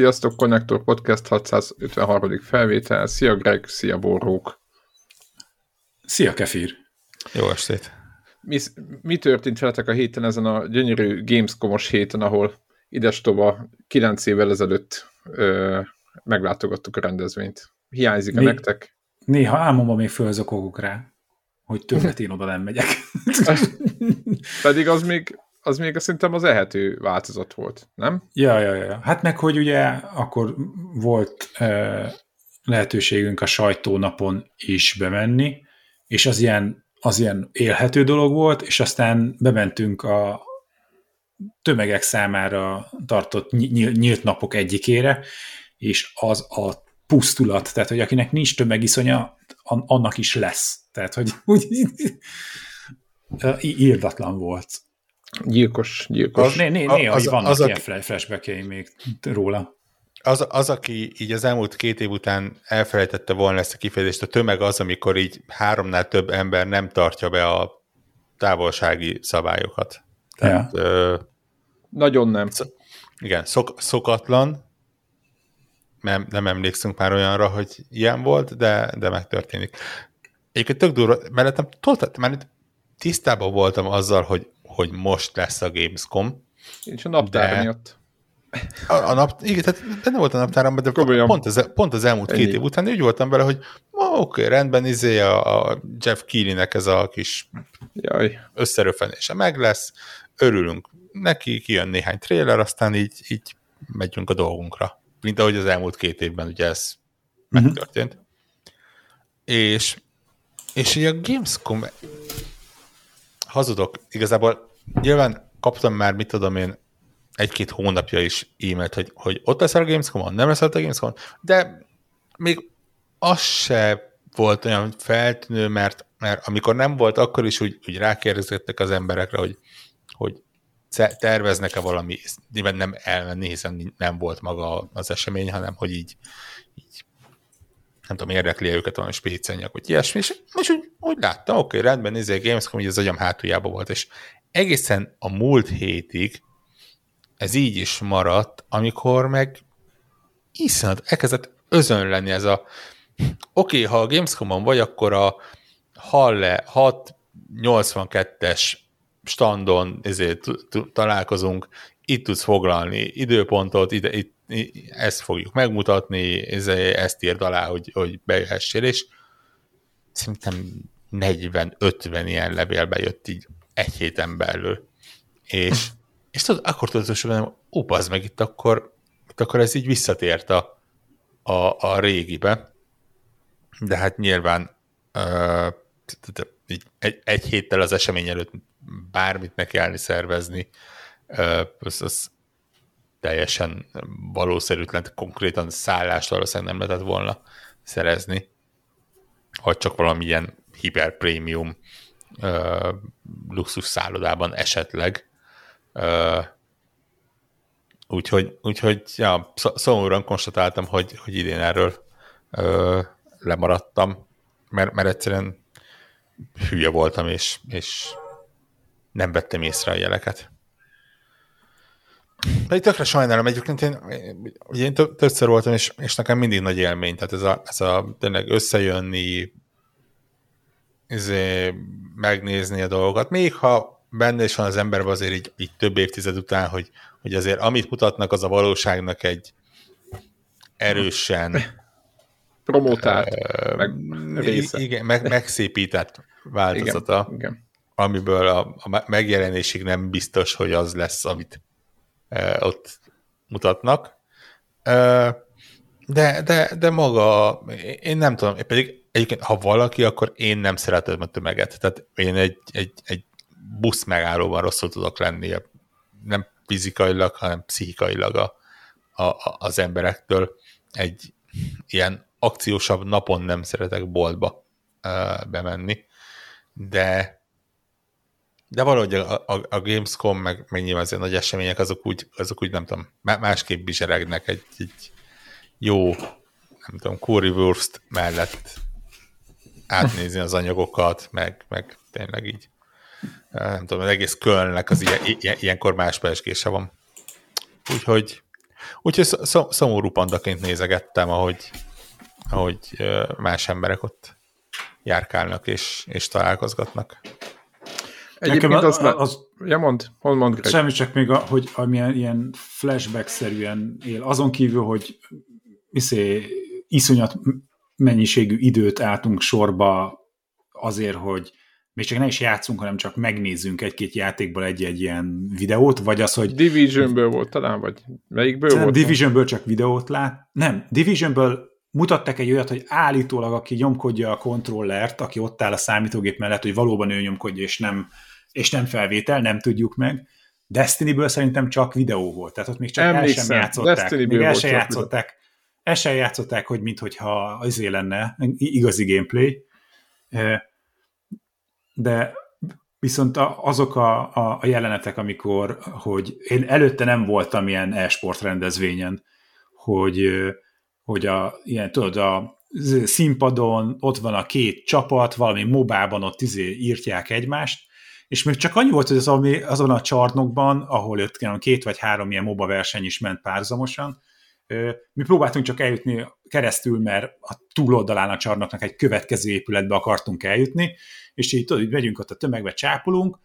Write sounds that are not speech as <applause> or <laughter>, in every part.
Sziasztok, Connector Podcast 653. felvétel. Szia Greg, szia Borrók. Szia Kefir. Jó estét. Mi, mi történt veletek a héten ezen a gyönyörű Gamescom-os héten, ahol idestova 9 évvel ezelőtt ö, meglátogattuk a rendezvényt? Hiányzik-e nektek? Néha álmomban még fölzokogok rá, hogy többet én oda nem megyek. <laughs> Pedig az még az még szerintem az ehető változat volt, nem? Ja, ja, ja. Hát meg, hogy ugye akkor volt e, lehetőségünk a sajtónapon is bemenni, és az ilyen, az ilyen élhető dolog volt, és aztán bementünk a tömegek számára tartott nyílt napok egyikére, és az a pusztulat, tehát hogy akinek nincs tömegiszonya, annak is lesz. Tehát, hogy úgy <laughs> írdatlan volt. Gyilkos, gyilkos. Az, né, né, néha az, vannak az, ilyen aki, még róla. Az, az, aki így az elmúlt két év után elfelejtette volna ezt a kifejezést, a tömeg az, amikor így háromnál több ember nem tartja be a távolsági szabályokat. Tehát, ja. ö, Nagyon nem. Igen, szok, szokatlan, nem, nem emlékszünk már olyanra, hogy ilyen volt, de, de megtörténik. Egyébként tök durva, mert, mert tisztában voltam azzal, hogy hogy most lesz a Gamescom. És a naptár de... miatt. A, a nap, igen, tehát benne volt a naptáram, de pont az, pont az elmúlt Ennyi. két év után úgy voltam vele, hogy oké, okay, rendben, izé a, a Jeff Keighley-nek ez a kis Jaj. összeröfenése meg lesz, örülünk neki, kijön néhány trailer, aztán így, így megyünk a dolgunkra. Mint ahogy az elmúlt két évben ugye ez uh-huh. megtörtént. És, és így a Gamescom hazudok. Igazából nyilván kaptam már, mit tudom én, egy-két hónapja is e-mailt, hogy, hogy ott leszel a Gamescom-on, nem leszel a Gamescom-on, de még az se volt olyan feltűnő, mert, mert amikor nem volt, akkor is úgy, úgy rákérdezettek az emberekre, hogy, hogy terveznek-e valami, nyilván nem elmenni, hiszen nem volt maga az esemény, hanem hogy így nem tudom, érdekli -e őket valami spécenyek, vagy ilyesmi, és, és úgy, úgy láttam, oké, okay, rendben, nézzé, Gamescom, hogy az agyam hátuljában volt, és egészen a múlt hétig ez így is maradt, amikor meg iszonyat elkezdett özönleni ez a oké, okay, ha a Gamescom-on vagy, akkor a Halle 682-es standon ezért találkozunk, itt tudsz foglalni időpontot, ide, itt ezt fogjuk megmutatni, ezt írd alá, hogy, hogy bejöhessél, és szerintem 40-50 ilyen levélbe jött így egy héten belül. És, és tudod, akkor tudod, hogy ó, meg itt akkor, itt akkor ez így visszatért a, a, a régibe. De hát nyilván egy, héttel az esemény előtt bármit neki állni szervezni, az, az teljesen valószerűtlen, konkrétan szállást valószínűleg nem lehetett volna szerezni, vagy csak valamilyen hiper prémium uh, luxus szállodában esetleg. Uh, úgyhogy, úgyhogy ja, szomorúan konstatáltam, hogy, hogy idén erről uh, lemaradtam, mert, mert egyszerűen hülye voltam, és, és nem vettem észre a jeleket. Pedig tökre sajnálom, egyébként én, ugye én többször voltam, és, és nekem mindig nagy élmény, tehát ez a, ez a tényleg összejönni, izé, megnézni a dolgokat, még ha benne is van az emberben azért így, így több évtized után, hogy, hogy azért amit mutatnak, az a valóságnak egy erősen promotált, uh, meg része. Igen, meg, megszépített változata, igen, igen. amiből a, a megjelenésig nem biztos, hogy az lesz, amit ott mutatnak. De, de, de maga, én nem tudom, én pedig egyébként, ha valaki, akkor én nem szeretem a tömeget. Tehát én egy, egy, egy busz megállóban rosszul tudok lenni, nem fizikailag, hanem pszichikailag a, a, az emberektől. Egy ilyen akciósabb napon nem szeretek boltba bemenni, de de valahogy a, a, a Gamescom, meg, meg nyilván azért nagy események, azok úgy, azok úgy nem tudom, másképp bizseregnek egy, egy jó, nem tudom, currywurst mellett átnézni az anyagokat, meg, meg tényleg így, nem tudom, az egész Kölnnek az ilyen, ilyen, ilyenkor más pesgése van. Úgyhogy Úgyhogy sz- szomorú pandaként nézegettem, ahogy, ahogy más emberek ott járkálnak és, és találkozgatnak. Egyébként az, az, az, ja mond, hol mond Semmi, csak még, a, hogy amilyen ilyen flashback-szerűen él, azon kívül, hogy iszé, iszonyat mennyiségű időt álltunk sorba azért, hogy még csak ne is játszunk, hanem csak megnézzünk egy-két játékból egy-egy ilyen videót, vagy az, hogy... Divisionből volt talán, vagy melyikből volt? Divisionből csak videót lát. Nem, Divisionből mutattak egy olyat, hogy állítólag aki nyomkodja a kontrollert, aki ott áll a számítógép mellett, hogy valóban ő nyomkodja, és nem, és nem felvétel, nem tudjuk meg. Destiny-ből szerintem csak videó volt, tehát ott még csak Emlékszem, el sem játszották. Még el sem játszották, el sem játszották, hogy minthogyha azé lenne igazi gameplay. De viszont azok a, a, a jelenetek, amikor, hogy én előtte nem voltam ilyen e-sport rendezvényen, hogy, hogy a, ilyen, tudod, a színpadon ott van a két csapat, valami mobában ott izé írtják egymást, és még csak annyi volt, hogy az, ami, azon a csarnokban, ahol ott két vagy három ilyen MOBA verseny is ment párzamosan, mi próbáltunk csak eljutni keresztül, mert a túloldalán a csarnoknak egy következő épületbe akartunk eljutni, és így tudod, hogy megyünk ott a tömegbe, csápolunk,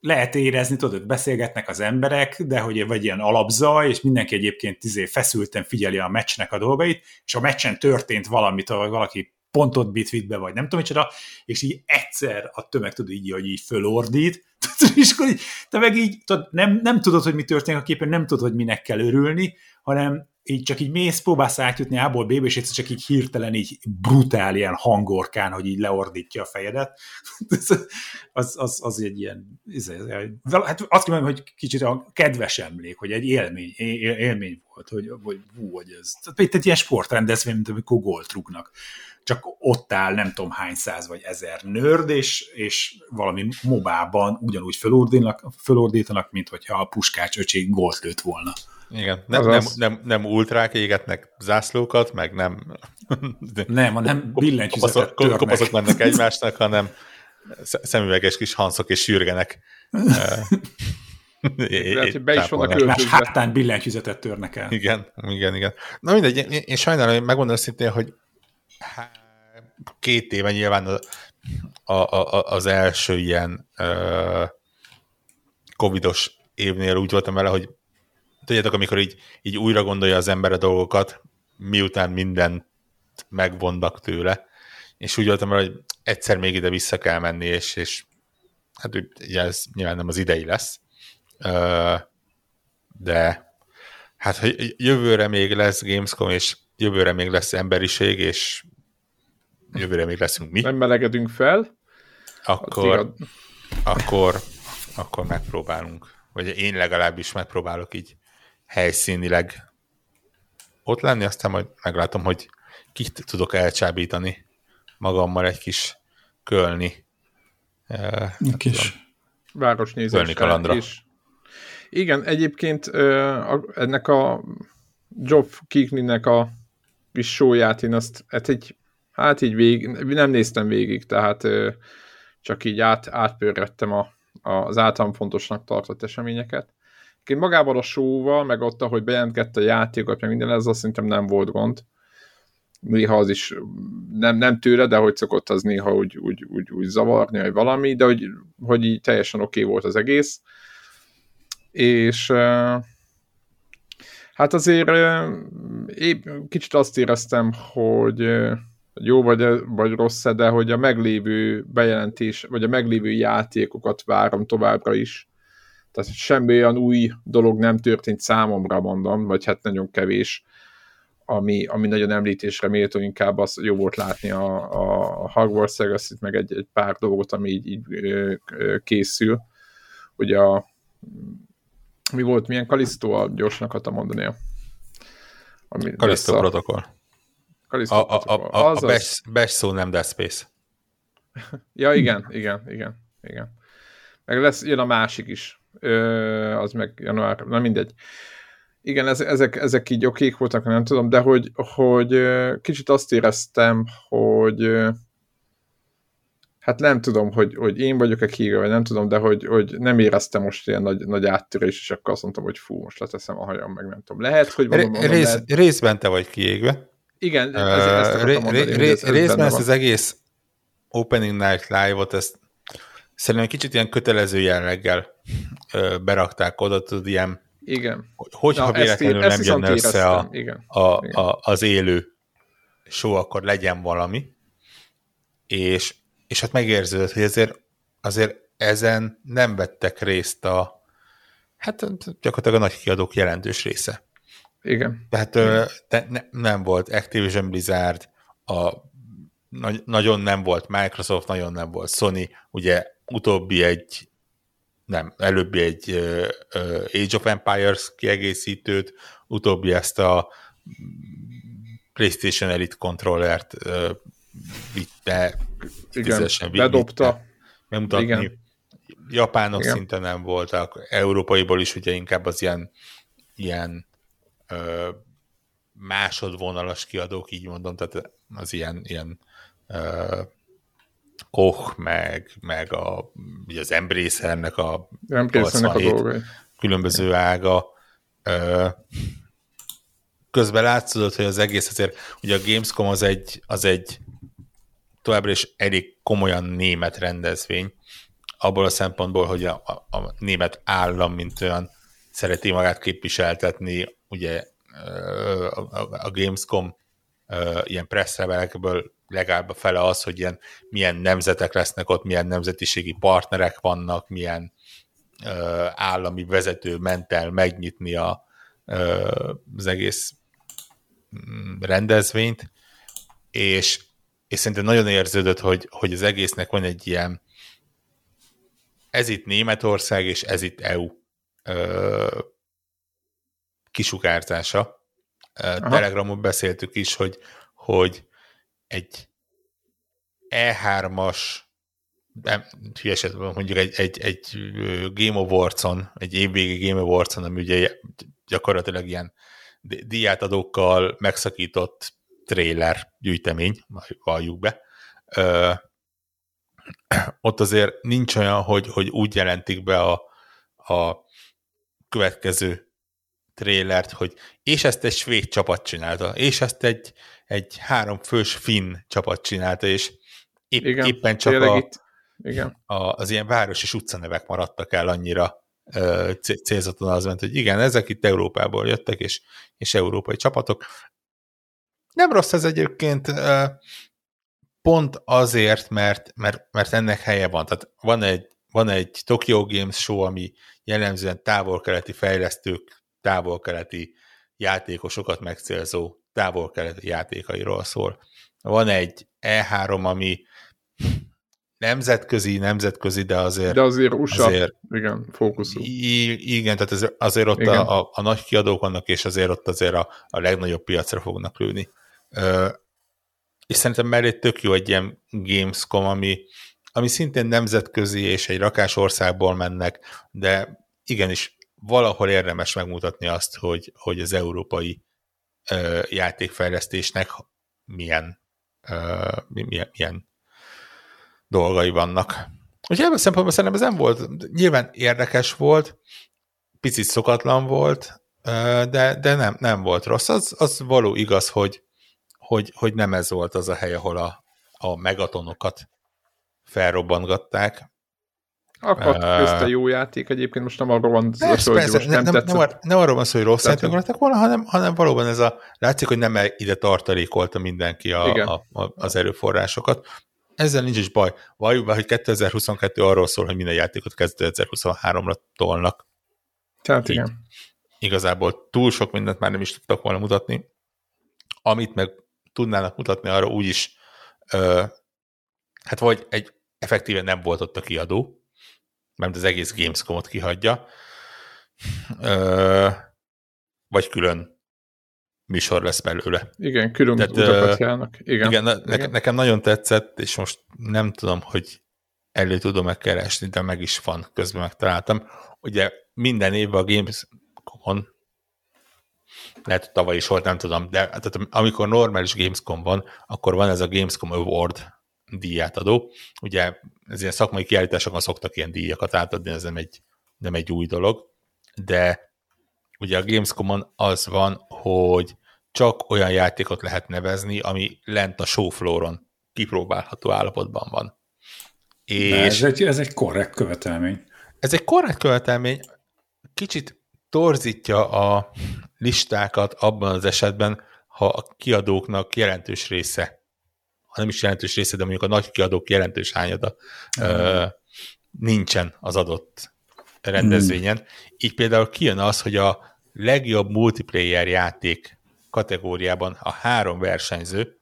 lehet érezni, tudod, beszélgetnek az emberek, de hogy vagy ilyen alapzaj, és mindenki egyébként izé feszülten figyeli a meccsnek a dolgait, és a meccsen történt valamit, vagy valaki pontot bit be, vagy nem tudom micsoda, és így egyszer a tömeg tudod így, hogy így fölordít, <laughs> és akkor így, te meg így tudod, nem, nem tudod, hogy mi történik a képen, nem tudod, hogy minek kell örülni, hanem így csak így mész, próbálsz átjutni A-ból B-be, és csak így hirtelen így brutál ilyen hangorkán, hogy így leordítja a fejedet. <laughs> az, az, az egy ilyen, hát azt mondom, hogy kicsit a kedves emlék, hogy egy élmény, élmény volt, hogy, hogy hú, hogy ez. Tehát ilyen sportrendezvény, mint amikor gólt rúgnak. Csak ott áll nem tudom hány száz vagy ezer nörd, és, és valami mobában ugyanúgy fölordítanak, fölordítanak mint hogyha a puskács öcsék gólt lőtt volna. Igen, nem, nem, nem, nem ultrák égetnek zászlókat, meg nem... <laughs> Nem, hanem billentyűzetet kopaszok, kopaszok mennek egymásnak, hanem szemüveges kis hanszok és sürgenek. <laughs> Lehet, be is vannak Más hátán billentyűzetet törnek el. Igen, igen, igen. Na mindegy, én, én sajnálom, hogy megmondom szintén, hogy két éve nyilván a, a, a, az első ilyen uh, covidos évnél úgy voltam vele, hogy tudjátok, amikor így, így újra gondolja az ember a dolgokat, miután mindent megvonnak tőle, és úgy voltam hogy egyszer még ide vissza kell menni, és, és hát ugye ez nyilván nem az idei lesz, de hát hogy jövőre még lesz Gamescom, és jövőre még lesz emberiség, és jövőre még leszünk mi. Nem melegedünk fel. Akkor, akkor, akkor megpróbálunk. Vagy én legalábbis megpróbálok így helyszínileg ott lenni, aztán majd meglátom, hogy kit tudok elcsábítani magammal egy kis kölni. Egy kis városnézésre. kalandra. És igen, egyébként ennek a Job Kikninek a kis sóját én azt, hát egy, hát így végig, nem néztem végig, tehát csak így át, átpörrettem a, az általam fontosnak tartott eseményeket. Én magával a show meg ott, ahogy bejelentkedte a játékot, meg minden, ez azt szerintem nem volt gond. Néha az is nem, nem tőle, de hogy szokott az néha úgy, úgy, úgy, úgy zavarni, vagy valami, de hogy, hogy így teljesen oké okay volt az egész. És hát azért épp kicsit azt éreztem, hogy jó vagy, vagy rossz de hogy a meglévő bejelentés, vagy a meglévő játékokat várom továbbra is, tehát semmi olyan új dolog nem történt számomra, mondom, vagy hát nagyon kevés, ami, ami nagyon említésre méltó, inkább az jó volt látni a, a Hogwarts legacy meg egy, egy pár dolgot, ami így, így készül. Ugye a mi volt, milyen Kalisztó a gyorsnak akartam mondani. Kalisztó protokoll. Kalisztó a, protokoll. A, a, a, a best, best szó nem Dead Space. <laughs> ja, igen, igen, igen, igen. Meg lesz, jön a másik is az meg január, na mindegy. Igen, ezek, ezek így okék voltak, nem tudom, de hogy, hogy kicsit azt éreztem, hogy hát nem tudom, hogy, hogy én vagyok-e kiírva, vagy nem tudom, de hogy, hogy nem éreztem most ilyen nagy, nagy áttörés, és akkor azt mondtam, hogy fú, most leteszem a hajam, meg nem tudom. Lehet, hogy van, Rész, lehet... Részben te vagy kiégve. Igen, ezért ezt ré, mondani, ré, ez, ez részben ezt az egész Opening Night Live-ot, ezt szerintem kicsit ilyen kötelező jelleggel ö, berakták oda, tudod, ilyen igen. Hogyha Na, véletlenül ezt, nem jönne össze a, igen. A, igen. A, az élő show, akkor legyen valami. És, és hát megérződött, hogy azért, azért ezen nem vettek részt a hát gyakorlatilag a nagy kiadók jelentős része. Igen. Tehát. Te, ne, nem volt Activision Blizzard, a, nagy, nagyon nem volt Microsoft, nagyon nem volt Sony, ugye utóbbi egy nem, előbbi egy uh, uh, Age of Empires kiegészítőt, utóbbi ezt a PlayStation Elite kontrollert uh, vitte, Igen, bedobta. Megmutatni. Igen. Japánok Igen. szinte nem voltak, európaiból is ugye inkább az ilyen, ilyen ö, másodvonalas kiadók, így mondom, tehát az ilyen, ilyen ö, Koch, meg, meg a, ugye az Embracernek a, Embracernek a dolgai. különböző ága. Ö, közben látszódott, hogy az egész azért, ugye a Gamescom az egy, az egy továbbra is elég komolyan német rendezvény, abból a szempontból, hogy a, a, a német állam, mint olyan szereti magát képviseltetni, ugye a, Gamescom ilyen presszrevelekből legalább a fele az, hogy ilyen, milyen nemzetek lesznek ott, milyen nemzetiségi partnerek vannak, milyen ö, állami vezető ment el megnyitni a, ö, az egész mm, rendezvényt, és, és szerintem nagyon érződött, hogy, hogy az egésznek van egy ilyen ez itt Németország, és ez itt EU ö, kisugárzása. Aha. Telegramon beszéltük is, hogy, hogy egy E3-as nem, hülyeset mondjuk egy, egy, egy Game Awards-on, egy évvégi Game Awards-on, ami ugye gyakorlatilag ilyen díjátadókkal megszakított trailer gyűjtemény, valljuk be. Ö, ott azért nincs olyan, hogy, hogy úgy jelentik be a, a következő trélert, hogy és ezt egy svéd csapat csinálta, és ezt egy, egy három fős finn csapat csinálta, és épp, Igen, éppen csak a, itt. Igen. A, az ilyen város és utcanevek maradtak el annyira célzaton az ment, hogy igen, ezek itt Európából jöttek, és, és európai csapatok. Nem rossz ez egyébként, pont azért, mert, mert, mert ennek helye van. Tehát van egy, van egy Tokyo Games show, ami jellemzően távol-keleti fejlesztők, távol-keleti játékosokat megcélzó távol-keleti játékairól szól. Van egy E3, ami nemzetközi, nemzetközi, de azért... De azért USA, azért, igen, fókuszú. Igen, tehát azért, azért ott igen. A, a, nagy kiadók vannak, és azért ott azért a, a legnagyobb piacra fognak lőni és szerintem mellé tök jó egy ilyen Gamescom, ami, ami szintén nemzetközi és egy rakás országból mennek, de igenis valahol érdemes megmutatni azt, hogy, hogy az európai ö, játékfejlesztésnek milyen, ö, milyen, milyen dolgai vannak. Úgyhogy ebben szempontból szerintem ez nem volt, nyilván érdekes volt, picit szokatlan volt, de, de nem, nem volt rossz. Az, az való igaz, hogy, hogy, hogy nem ez volt az a hely, ahol a, a megatonokat felrobbantgatták. Akadt uh, közte jó játék egyébként, most nem arról van szó, hogy persze, most nem, nem, tetszett. nem, nem arról van szó, hogy rossz játékok lettek volna, hanem, hanem valóban ez a, látszik, hogy nem ide tartalékolta mindenki a, a, a, az erőforrásokat. Ezzel nincs is baj. Valljuk be, hogy 2022 arról szól, hogy minden játékot 2023-ra tolnak. Tehát igen. Igazából túl sok mindent már nem is tudtak volna mutatni. Amit meg tudnának mutatni arra úgyis, ö, hát vagy egy effektíven nem volt ott a kiadó, mert az egész Gamescom-ot kihagyja, ö, vagy külön műsor lesz belőle. Igen, külön Tehát, utakat járnak. Igen, igen, ne, igen, nekem nagyon tetszett, és most nem tudom, hogy elő tudom megkeresni, de meg is van, közben megtaláltam. Ugye minden évben a Gamescom-on lehet, hogy tavaly is volt, nem tudom, de tehát, amikor normális Gamescom van, akkor van ez a Gamescom Award díját adó. Ugye ez ilyen szakmai kiállításokon szoktak ilyen díjakat átadni, ez nem egy, nem egy új dolog, de ugye a Gamescom-on az van, hogy csak olyan játékot lehet nevezni, ami lent a showflooron kipróbálható állapotban van. És ez egy, ez egy korrekt követelmény. Ez egy korrekt követelmény, kicsit torzítja a listákat abban az esetben, ha a kiadóknak jelentős része, ha nem is jelentős része, de mondjuk a nagy kiadók jelentős hányada mm. nincsen az adott rendezvényen. Mm. Így például kijön az, hogy a legjobb multiplayer játék kategóriában a három versenyző,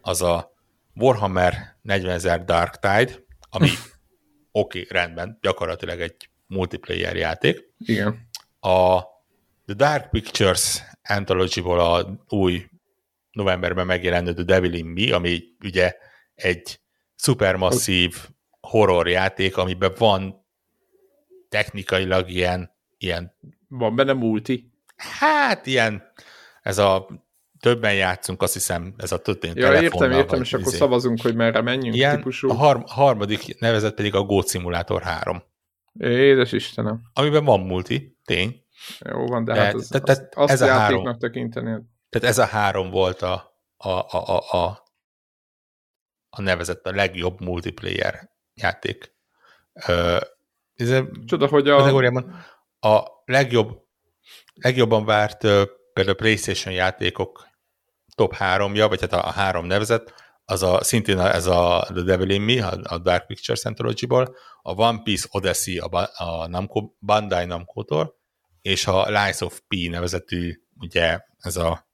az a Warhammer 40.000 Dark Tide, ami <laughs> oké, okay, rendben, gyakorlatilag egy multiplayer játék. Igen. A The Dark Pictures Anthology-ból a új novemberben megjelenő The Devil in Me, ami ugye egy szupermasszív horror játék, amiben van technikailag ilyen, ilyen van benne multi. Hát ilyen, ez a többen játszunk, azt hiszem, ez a történet Ja, értem, értem, és akkor izé. szavazunk, hogy merre menjünk Ilyen, típusú. A har- harmadik nevezet pedig a Goat Simulator 3. Édes Istenem. Amiben van multi, tény. Jó van, de, de hát az, te, te, azt, azt ez a három, tekinteni. Tehát ez a három volt a, a, a, a, a, a nevezett, a legjobb multiplayer játék. Ö, ez Csoda, hogy a... A legjobb, legjobban várt például PlayStation játékok top háromja, vagy hát a, a három nevezet, az a, szintén ez a The Devil in Me, a, Dark Pictures Anthology-ból, a One Piece Odyssey a, a Namco, Bandai Namco-tól, és a Lies of P nevezetű, ugye ez a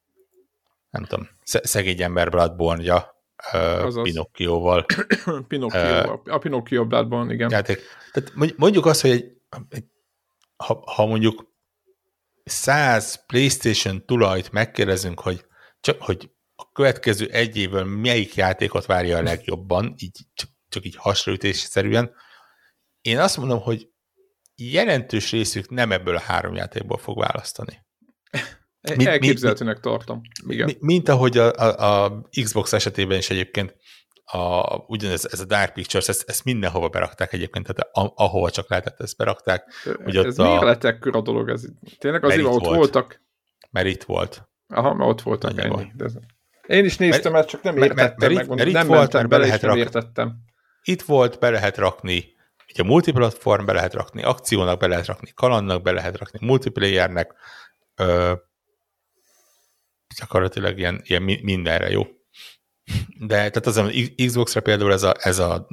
nem tudom, szegény ember Bloodborne-ja uh, Pinocchio-val. <coughs> Pinocchio, uh, a Pinocchio Bloodborne, igen. Játék. Tehát mondjuk azt, hogy egy, egy, ha, ha mondjuk 100 PlayStation tulajt megkérdezünk, hogy csak, hogy a következő egy évvel melyik játékot várja a legjobban, így csak, csak így hasraütésszerűen, én azt mondom, hogy jelentős részük nem ebből a három játékból fog választani. <laughs> Mint, Elképzelhetőnek tartom. Igen. Mint ahogy a, a, a Xbox esetében is egyébként a, ugyanez ez a Dark Pictures, ezt, ezt mindenhova berakták egyébként, tehát a, ahova csak lehetett, ezt berakták. Hogy ez miért lett ekkora dolog? Ez, tényleg azért, ott volt. voltak? Mert itt volt. Aha, mert ott voltak Annyi ennyi. De ez... Én is néztem, mert csak nem értettem mert, mert, mert, mert, mert nem volt, mert be lehet rakni. értettem. Itt volt, be lehet rakni, ugye multiplatform, be lehet rakni akciónak, be lehet rakni kalandnak, be lehet rakni multiplayernek, ö, gyakorlatilag ilyen, ilyen mindenre jó. De tehát az Xbox-ra például ez a, ez a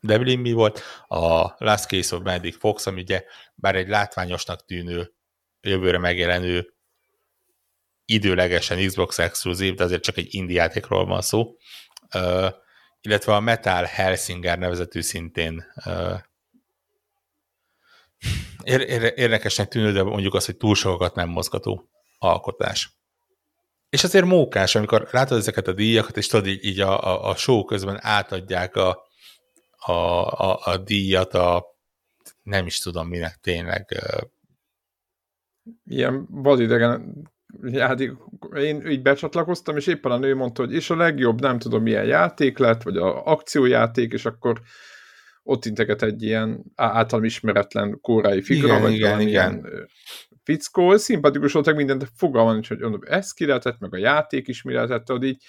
Devil in volt, a Last Case of Magic Fox, ami ugye bár egy látványosnak tűnő, jövőre megjelenő időlegesen Xbox exkluzív, de azért csak egy indie játékról van szó, uh, illetve a Metal Helsinger nevezetű szintén uh, érdekesnek tűnő, de mondjuk azt, hogy túl sokat nem mozgató alkotás. És azért mókás, amikor látod ezeket a díjakat, és tudod, így a, a, a show közben átadják a, a, a, a díjat a nem is tudom minek tényleg. Ilyen vadidegen játék, én így becsatlakoztam, és éppen a nő mondta, hogy és a legjobb, nem tudom milyen játék lett, vagy a akciójáték, és akkor ott integet egy ilyen általam ismeretlen kórai figura, igen, vagy igen, igen. fickó, szimpatikus voltak minden, de fogalmam nincs, hogy mondom, ez ki lehetett, meg a játék is mi lehetett, tudod, így,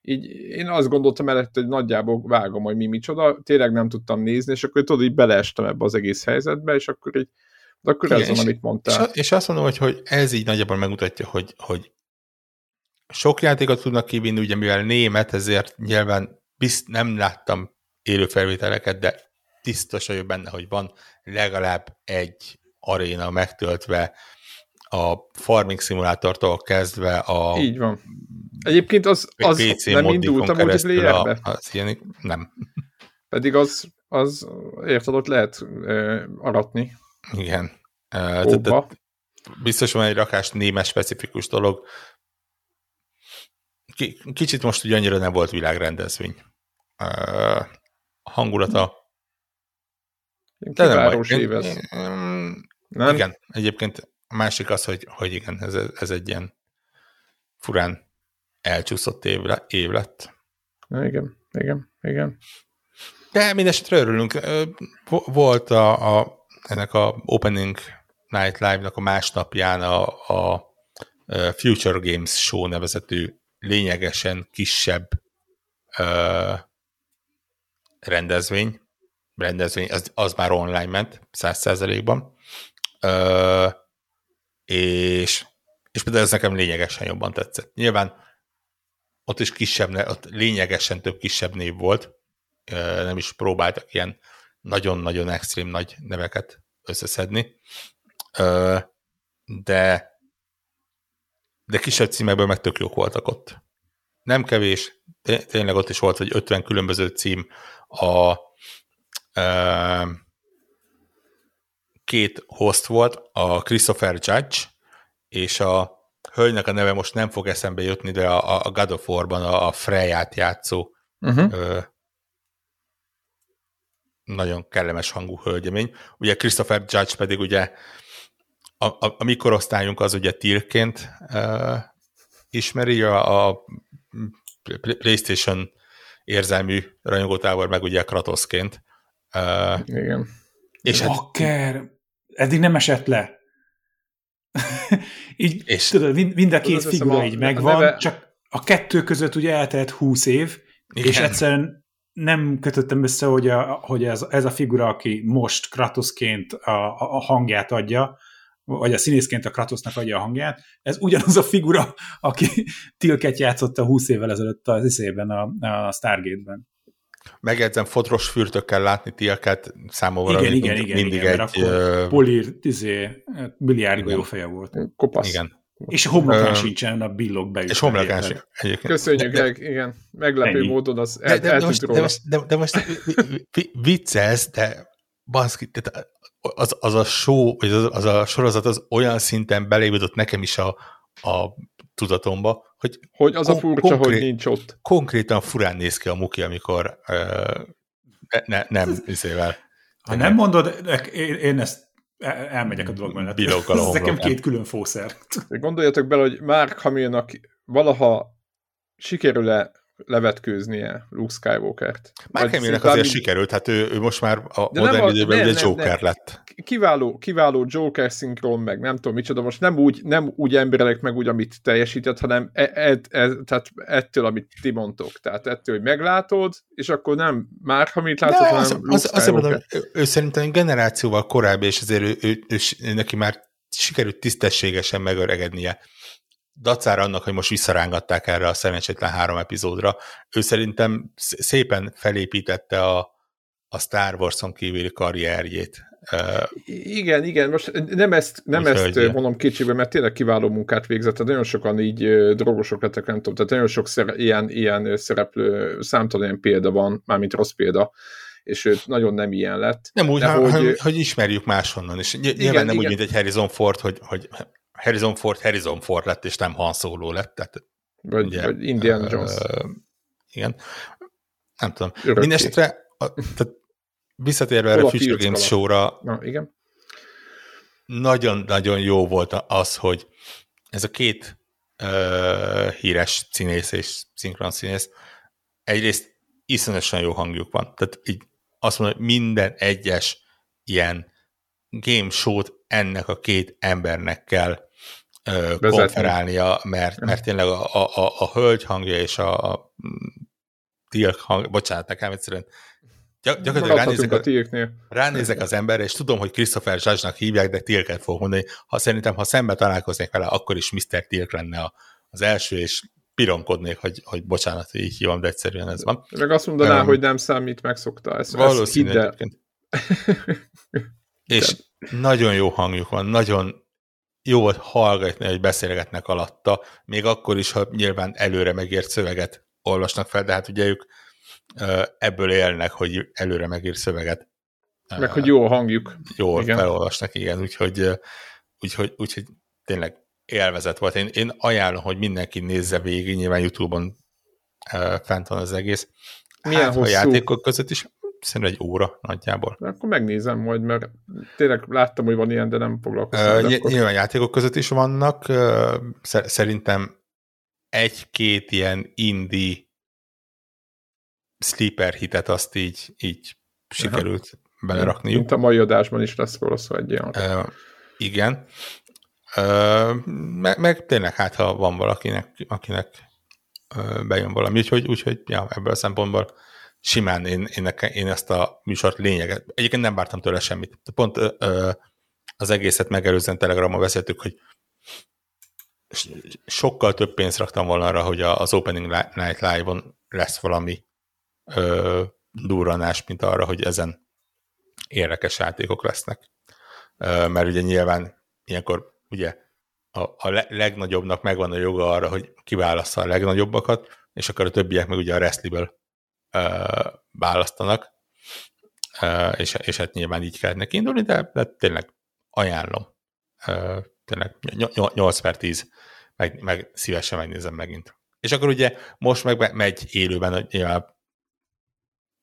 így én azt gondoltam mellett, hogy nagyjából vágom, hogy mi micsoda, tényleg nem tudtam nézni, és akkor tudod, így beleestem ebbe az egész helyzetbe, és akkor így, de akkor Igen, ez van, amit mondtál. És, és azt mondom, hogy, hogy ez így nagyjából megmutatja, hogy, hogy sok játékot tudnak kivinni, ugye mivel német, ezért nyilván bizt nem láttam élő felvételeket, de biztos vagyok benne, hogy van legalább egy aréna megtöltve, a farming szimulátortól kezdve a... Így van. Egyébként az, az PC nem indult a multiplayerbe? Az ilyen, nem. Pedig az, az érted, ott lehet uh, aratni. Igen. Uh, tehát, biztos van egy rakás némes specifikus dolog. Kicsit most ugye annyira nem volt világrendezvény. Uh, hangulata Kivárós év ez. Nem? Igen, egyébként a másik az, hogy, hogy igen, ez, ez egy ilyen furán elcsúszott év, év lett. Igen, igen. Igen. De mindesetre örülünk. Volt a, a, ennek a Opening Night Live-nak a másnapján a, a Future Games Show nevezetű lényegesen kisebb uh, rendezvény, rendezvény, az, az már online ment, száz százalékban, és, és például ez nekem lényegesen jobban tetszett. Nyilván ott is kisebb, ott lényegesen több kisebb név volt, nem is próbáltak ilyen nagyon-nagyon extrém nagy neveket összeszedni, de de kisebb címekből meg tök jók voltak ott. Nem kevés, tényleg ott is volt, hogy 50 különböző cím a két host volt, a Christopher Judge, és a hölgynek a neve most nem fog eszembe jutni, de a, a God of War-ban a, a Freyát játszó uh-huh. ö, nagyon kellemes hangú hölgyemény. Ugye Christopher Judge pedig ugye a, a, a mi korosztályunk az ugye tírként uh, ismeri, a, a PlayStation érzelmű rajongótábor meg ugye Kratoszként. Uh, Igen. És Bakker! Hát, eddig nem esett le. <laughs> így, és tudod, mind a két figura a, így megvan, neve... csak a kettő között ugye eltelt húsz év, Igen. és egyszerűen nem kötöttem össze, hogy, a, hogy ez, ez a figura, aki most Kratoszként a, a hangját adja, vagy a színészként a Kratosnak adja a hangját, ez ugyanaz a figura, <laughs> aki Tilket játszotta 20 évvel ezelőtt az iszében a, a Stargate-ben. Megjegyzem, fotros fürtökkel látni Tilket számomra igen, igen, igen, mindig igen, egy... Uh... Polír, izé, biliárd feje volt. Kopasz. Igen. És a homlokán uh, sincsen a billog beütve. És homlokán sincs. Köszönjük, de, igen. Meglepő ennyi. módon az de, de, de, most, de, most, de, de most viccelsz, de baszki, tehát az, az a show, vagy az, az a sorozat az olyan szinten belépődött nekem is a, a tudatomba, hogy, hogy az kon- a furcsa, konkrét, hogy nincs ott. Konkrétan furán néz ki a muki, amikor uh, ne, ne, nem izével. Ha nem mondod, én, én ezt elmegyek a dolog mellett. Ez nekem két külön fószer. Gondoljatok bele, hogy Mark Hamilnak valaha sikerül-e levetkőznie Luke Skywalker-t. Már Hamillnek azért sikerült, hát ő, ő most már a De modern időben nem, ugye Joker nem. lett. Kiváló, kiváló Joker szinkron, meg nem tudom micsoda, most nem úgy, nem úgy emberek meg úgy, amit teljesített, hanem e, e, e, tehát ettől, amit ti mondtok. Tehát ettől, hogy meglátod, és akkor nem már, amit látod, hanem az, Luke az, az, mondom, ő, ő szerintem generációval korábbi, és azért ő, ő, ő, ő, neki már sikerült tisztességesen megöregednie dacára annak, hogy most visszarángatták erre a szerencsétlen három epizódra, ő szerintem szépen felépítette a, a Star Wars-on kívüli karrierjét. Igen, igen, most nem ezt, nem ezt hogy mondom kicsibe, mert tényleg kiváló munkát végzett, tehát nagyon sokan így drogosok lettek, nem tudom, tehát nagyon sok szere, ilyen, ilyen szereplő, számtalan ilyen példa van, mármint rossz példa, és ő nagyon nem ilyen lett. Nem úgy, hogy, hogy, hogy ismerjük máshonnan, és nyilván igen, nem igen. úgy, mint egy Harrison Ford, hogy, hogy Harrison Ford Harrison Ford lett, és nem Han Solo lett. Tehát, vagy, ugye, vagy Indiana uh, Jones. Igen. Nem tudom. Mindenesetre, tehát visszatérve erre a Future Games show-ra, Na, igen. nagyon-nagyon jó volt az, hogy ez a két uh, híres színész és szinkron színész, egyrészt iszonyatosan jó hangjuk van. Tehát így azt mondom, hogy minden egyes ilyen game show-t ennek a két embernek kell konferálnia, mert, mert tényleg a, a, a, a hölgy hangja és a, a tilk hang, bocsánat, nekem egyszerűen Gyak, gyakorlatilag ránézek, a, ránézek az emberre, és tudom, hogy Christopher Judge-nak hívják, de Tilket fog mondani. Ha szerintem, ha szembe találkoznék vele, akkor is Mr. Tilk lenne a, az első, és pironkodnék, hogy, hogy bocsánat, így hívom, de egyszerűen ez van. Meg azt mondaná, um, hogy nem számít, megszokta ezt. Valószínű ezt és <laughs> nagyon jó hangjuk van, nagyon jó volt hallgatni, hogy beszélgetnek alatta, még akkor is, ha nyilván előre megért szöveget olvasnak fel, de hát ugye ők ebből élnek, hogy előre megírt szöveget. Meg, hogy jó a hangjuk. Jól igen. felolvasnak, igen, úgyhogy, úgyhogy, úgyhogy tényleg élvezet volt. Én, én ajánlom, hogy mindenki nézze végig, nyilván Youtube-on fent van az egész. Milyen hát, hosszú? A játékok között is szerintem egy óra nagyjából. Akkor megnézem majd, mert tényleg láttam, hogy van ilyen, de nem foglalkoztam. Ny- nyilván játékok között is vannak. Szerintem egy-két ilyen indie sleeper hitet azt így, így sikerült Aha. belerakniuk. Mint a mai adásban is lesz szó egy ilyen. Uh, igen. Uh, meg, meg tényleg hát, ha van valakinek, akinek bejön valami, úgyhogy, úgyhogy ja, ebből a szempontból simán én, én, én ezt a műsort lényeget, egyébként nem vártam tőle semmit. Pont uh, az egészet megelőzően Telegramon beszéltük, hogy sokkal több pénzt raktam volna arra, hogy az Opening Night Live-on lesz valami ö, durranás, mint arra, hogy ezen érdekes játékok lesznek. Ö, mert ugye nyilván ilyenkor ugye a, a legnagyobbnak megvan a joga arra, hogy kiválassza a legnagyobbakat, és akkor a többiek meg ugye a wrestliből választanak, és, és hát nyilván így kell neki indulni, de, de tényleg ajánlom. Tényleg 8 per 10, meg, meg szívesen megnézem megint. És akkor ugye most meg megy élőben, nyilván,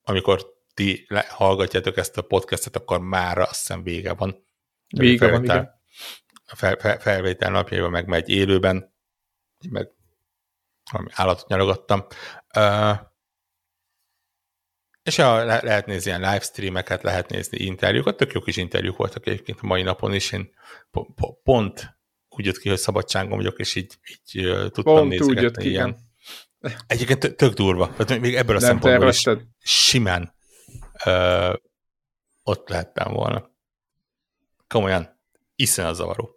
amikor ti hallgatjátok ezt a podcastet, akkor már azt hiszem vége van. Vége van, igen. Fel, fel, felvétel napjaiban meg megy élőben, meg valami állatot nyalogattam. Uh, és ja, le, lehet nézni ilyen livestreameket, lehet nézni interjúkat, tök jó kis interjúk voltak egyébként a mai napon is, én po, po, pont úgy jött ki, hogy szabadságon vagyok, és így, így uh, tudtam Pont nézni. úgy jött ki, ilyen. Igen. Egyébként tök durva. Tehát még ebből a Nem szempontból is simán uh, ott lehettem volna. Komolyan, iszonyat zavaró.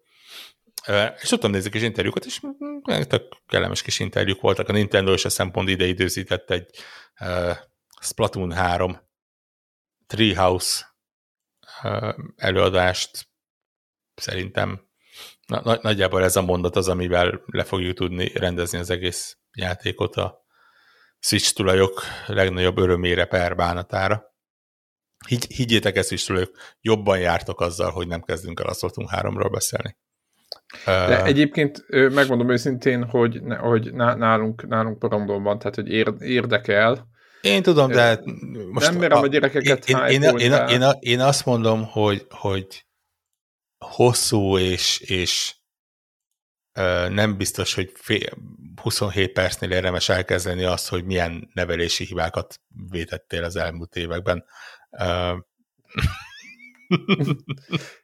Uh, és tudtam nézni kis interjúkat, és tök kellemes kis interjúk voltak. A Nintendo és a szempont ide időzített egy uh, Splatoon 3 Treehouse előadást szerintem Na, nagyjából ez a mondat az, amivel le fogjuk tudni rendezni az egész játékot a Switch tulajok legnagyobb örömére per bánatára. Higy, higgyétek ezt is tulajok, jobban jártok azzal, hogy nem kezdünk el a Splatoon 3-ról beszélni. De uh, egyébként megmondom őszintén, hogy, hogy nálunk, nálunk van, tehát hogy érdekel. Én tudom, de most nem merem a, a gyerekeket én, én, én, én, én, én azt mondom, hogy, hogy hosszú, és, és ö, nem biztos, hogy fél, 27 percnél érdemes elkezdeni azt, hogy milyen nevelési hibákat vétettél az elmúlt években. Ö,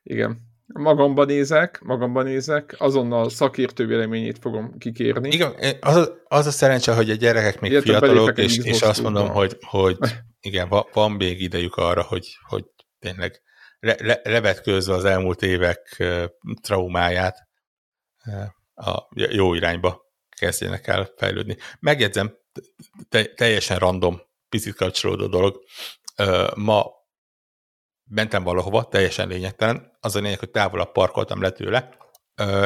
Igen. Magamban nézek, magamban nézek, azonnal szakértő véleményét fogom kikérni. Igen, az, az a szerencse, hogy a gyerekek még Ilyet fiatalok, és, és azt mondom, hogy, hogy <laughs> igen, van még idejük arra, hogy, hogy tényleg le, le, levetkőzve az elmúlt évek traumáját a jó irányba kezdjenek el fejlődni. Megjegyzem, te, teljesen random, picit kapcsolódó dolog. Ma mentem valahova, teljesen lényegtelen. Az a lényeg, hogy távolabb parkoltam le tőle,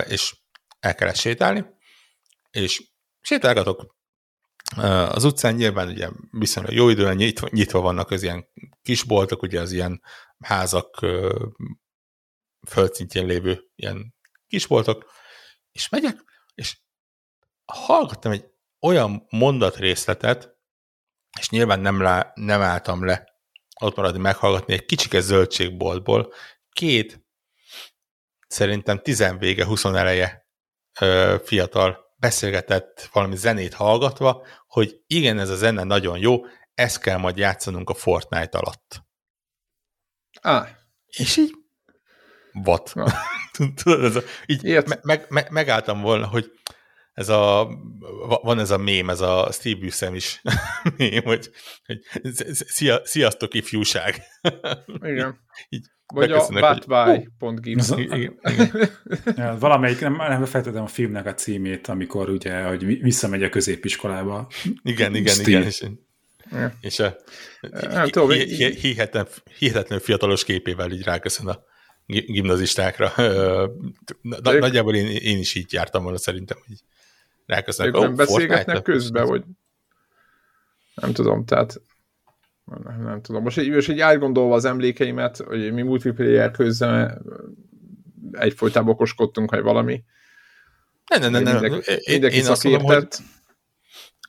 és el kellett sétálni, és sétálgatok az utcán nyilván ugye viszonylag jó időn nyitva, nyitva vannak az ilyen kisboltok, ugye az ilyen házak földszintjén lévő ilyen kisboltok, és megyek, és hallgattam egy olyan mondatrészletet, és nyilván nem, lá, nem álltam le ott maradni meghallgatni egy kicsike zöldségboltból, két szerintem tizenvége, huszon eleje fiatal beszélgetett valami zenét hallgatva, hogy igen, ez a zene nagyon jó, ezt kell majd játszanunk a Fortnite alatt. Ah. És így what? <laughs> Tudod, ez a, így me, meg, me, megálltam volna, hogy ez a, van ez a mém, ez a Steve Buscemi is <laughs> mém, hogy, hogy szia, sziasztok ifjúság. <laughs> Igen. Így, vagy a butby.gif. Ja, valamelyik, nem, nem feltettem a filmnek a címét, amikor ugye, hogy visszamegy a középiskolába. Igen, igen, Steve. igen. És, és a, hi, tudom, hi, hihetetlen, hihetetlen fiatalos képével így ráköszön a gimnazistákra. Na, nagyjából én, én is így jártam volna szerintem, hogy ráköszönök. Ők nem beszélgetnek közben, hogy nem tudom, tehát nem, nem tudom. Most így, most így átgondolva az emlékeimet, hogy mi multiplayer közben egyfolytában okoskodtunk, hogy valami. Nem, nem, nem. nem. Mindenki, én, én azt mondom, hogy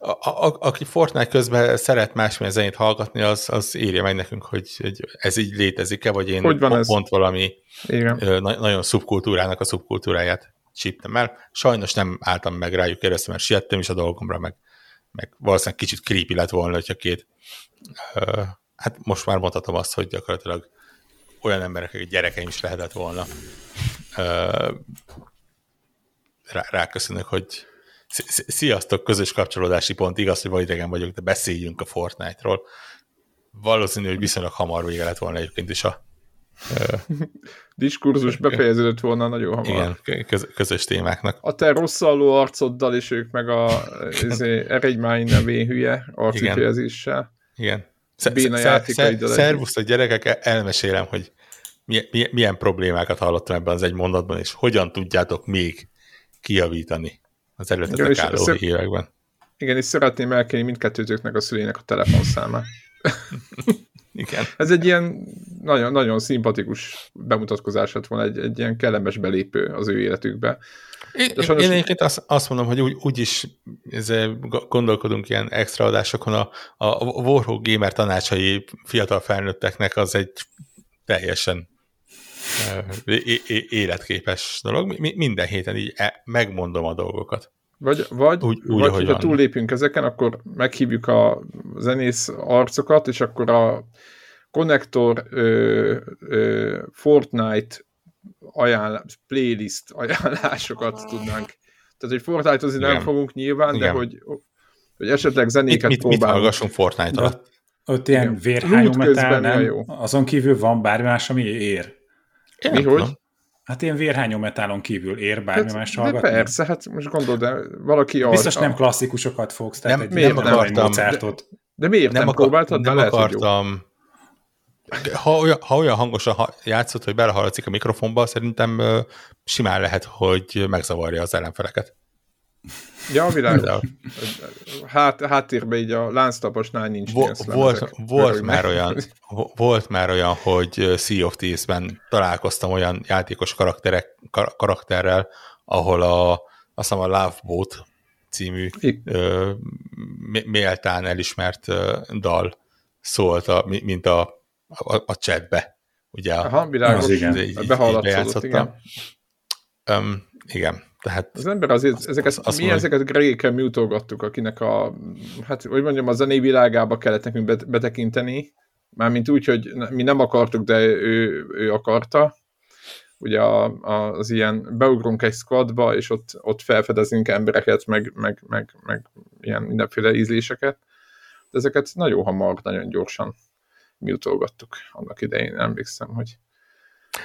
a, a, aki Fortnite közben szeret másmilyen zenét hallgatni, az, az írja meg nekünk, hogy, hogy ez így létezik-e, vagy én hogy van pont, ez? pont valami Igen. Na, nagyon szubkultúrának a szubkultúráját csíptem el. Sajnos nem álltam meg rájuk keresztül, mert siettem is a dolgomra, meg meg valószínűleg kicsit creepy lett volna, hogyha két uh, hát most már mondhatom azt, hogy gyakorlatilag olyan emberek, akik gyerekeim is lehetett volna. Uh, rá, ráköszönök, hogy sziasztok, közös kapcsolódási pont, igaz, hogy idegen vagyok, de beszéljünk a Fortnite-ról. Valószínű, hogy viszonylag hamar vége lett volna egyébként is a diskurzus befejeződött volna nagyon hamar. Igen, közös témáknak. A te rosszalló arcoddal, és ők meg a Eregymányi nevén hülye arcifejezéssel. Igen. Béna játékaiddal. Szervusz a gyerekek, elmesélem, hogy milyen, problémákat hallottam ebben az egy mondatban, és hogyan tudjátok még kijavítani az előttetek álló években. Igen, és szeretném elkérni mindkettőtöknek a szülének a telefonszámát. <laughs> Igen. Ez egy ilyen nagyon, nagyon szimpatikus bemutatkozás lett volna, egy, egy ilyen kellemes belépő az ő életükbe. Én, sajnos... én egyébként azt, azt mondom, hogy úgy, úgy is gondolkodunk ilyen extra adásokon, a, a Warhawk Gamer tanácsai fiatal felnőtteknek az egy teljesen életképes dolog. Minden héten így e, megmondom a dolgokat. Vagy, vagy, úgy, úgy, vagy hogyha túllépünk ezeken, akkor meghívjuk a zenész arcokat, és akkor a konnektor Fortnite ajánl playlist ajánlásokat tudnánk. Tehát, hogy Fortnite-ozni nem fogunk nyilván, Igen. de hogy, hogy esetleg zenéket mit, mit, próbálunk. Mit hallgassunk Fortnite alatt? Ott ilyen vérhányó metál, nem? Jó. Azon kívül van bármi más, ami ér. Én Mi, hogy? Hát ilyen vérhányó metálon kívül ér bármi hát, más hallgatni. De persze, hát most gondolod, de valaki... Biztos nem klasszikusokat fogsz, tehát nem, egy miért nem akartam, de, de miért nem, nem próbáltad? Nem lehet, akartam. Ha olyan, ha olyan hangosan játszott, hogy belehallatszik a mikrofonba, szerintem simán lehet, hogy megzavarja az ellenfeleket. Ja, világos. Hát, háttérben így a lánctaposnál nincs Vo- volt, volt, már olyan, volt már olyan, hogy Sea of Thieves-ben találkoztam olyan játékos karakterek, kar- karakterrel, ahol a, azt hiszem a Love Boat című ö, méltán elismert ö, dal szólt, a, mint a, a, a chatbe. Ugye Aha, világos, az igen. Így, így, így igen. Um, igen. Tehát az ember azért, ezeket, azt mi mondom, ezeket Gregéken mutolgattuk, akinek a, hát hogy mondjam, a zenei világába kellett nekünk betekinteni, mármint úgy, hogy mi nem akartuk, de ő, ő akarta. Ugye a, a, az ilyen beugrunk egy squadba, és ott, ott felfedezünk embereket, meg, meg, meg, meg ilyen mindenféle ízléseket. De ezeket nagyon hamar, nagyon gyorsan mutolgattuk annak idején, emlékszem, hogy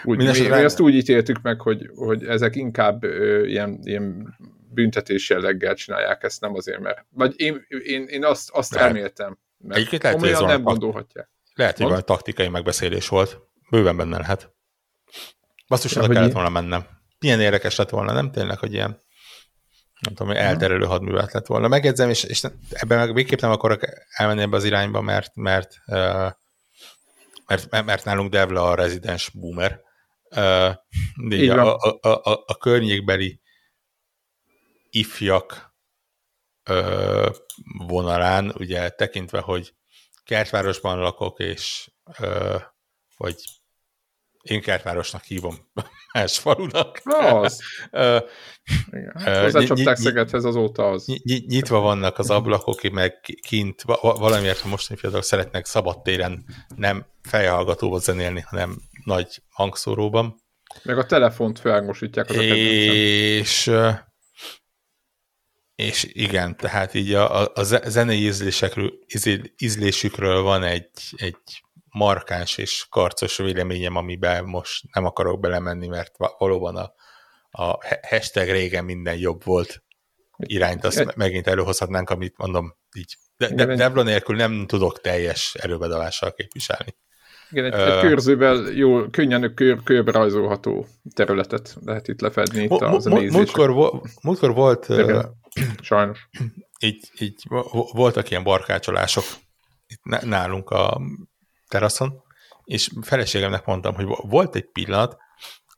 úgy, mi, mi azt úgy ítéltük meg, hogy, hogy ezek inkább ö, ilyen, ilyen büntetés jelleggel csinálják ezt, nem azért, mert... Vagy én, én, én azt, azt lehet. reméltem, mert Egyébként lehet, hogy ez nem gondolhatják. Lehet, hogy valami taktikai megbeszélés volt. Bőven benne lehet. Basszus, ja, kellett volna mennem. Milyen érdekes lett volna, nem tényleg, hogy ilyen nem tudom, hogy elterelő hadművelet lett volna. Megjegyzem, és, és ebben meg végképp nem akarok elmenni ebbe az irányba, mert, mert mert, mert nálunk Devla a rezidens boomer. Uh, a, a, a, a környékbeli ifjak uh, vonalán, ugye tekintve, hogy kertvárosban lakok, és uh, vagy én kertvárosnak hívom <laughs> más falunak. Az. Igen. Hát hozzácsapták Szegedhez azóta az. Nyitva vannak az ablakok, meg kint valamiért a mostani fiatalok szeretnek szabadtéren nem fejhallgatóval zenélni, hanem nagy hangszóróban. Meg a telefont felhangosítják az és, és igen, tehát így a, a, zenei ízlésekről, ízlésükről van egy, egy markáns és karcos véleményem, amiben most nem akarok belemenni, mert valóban a, a hashtag régen minden jobb volt irányt, azt megint előhozhatnánk, amit mondom, így. De, de Devla nélkül nem tudok teljes erőbedalással képviselni. Igen, egy, egy körzővel jó, könnyen kör, körbe rajzolható területet lehet itt lefedni itt a múltkor, múltkor volt uh, sajnos. Így, így voltak ilyen barkácsolások itt nálunk a teraszon, és feleségemnek mondtam, hogy volt egy pillanat,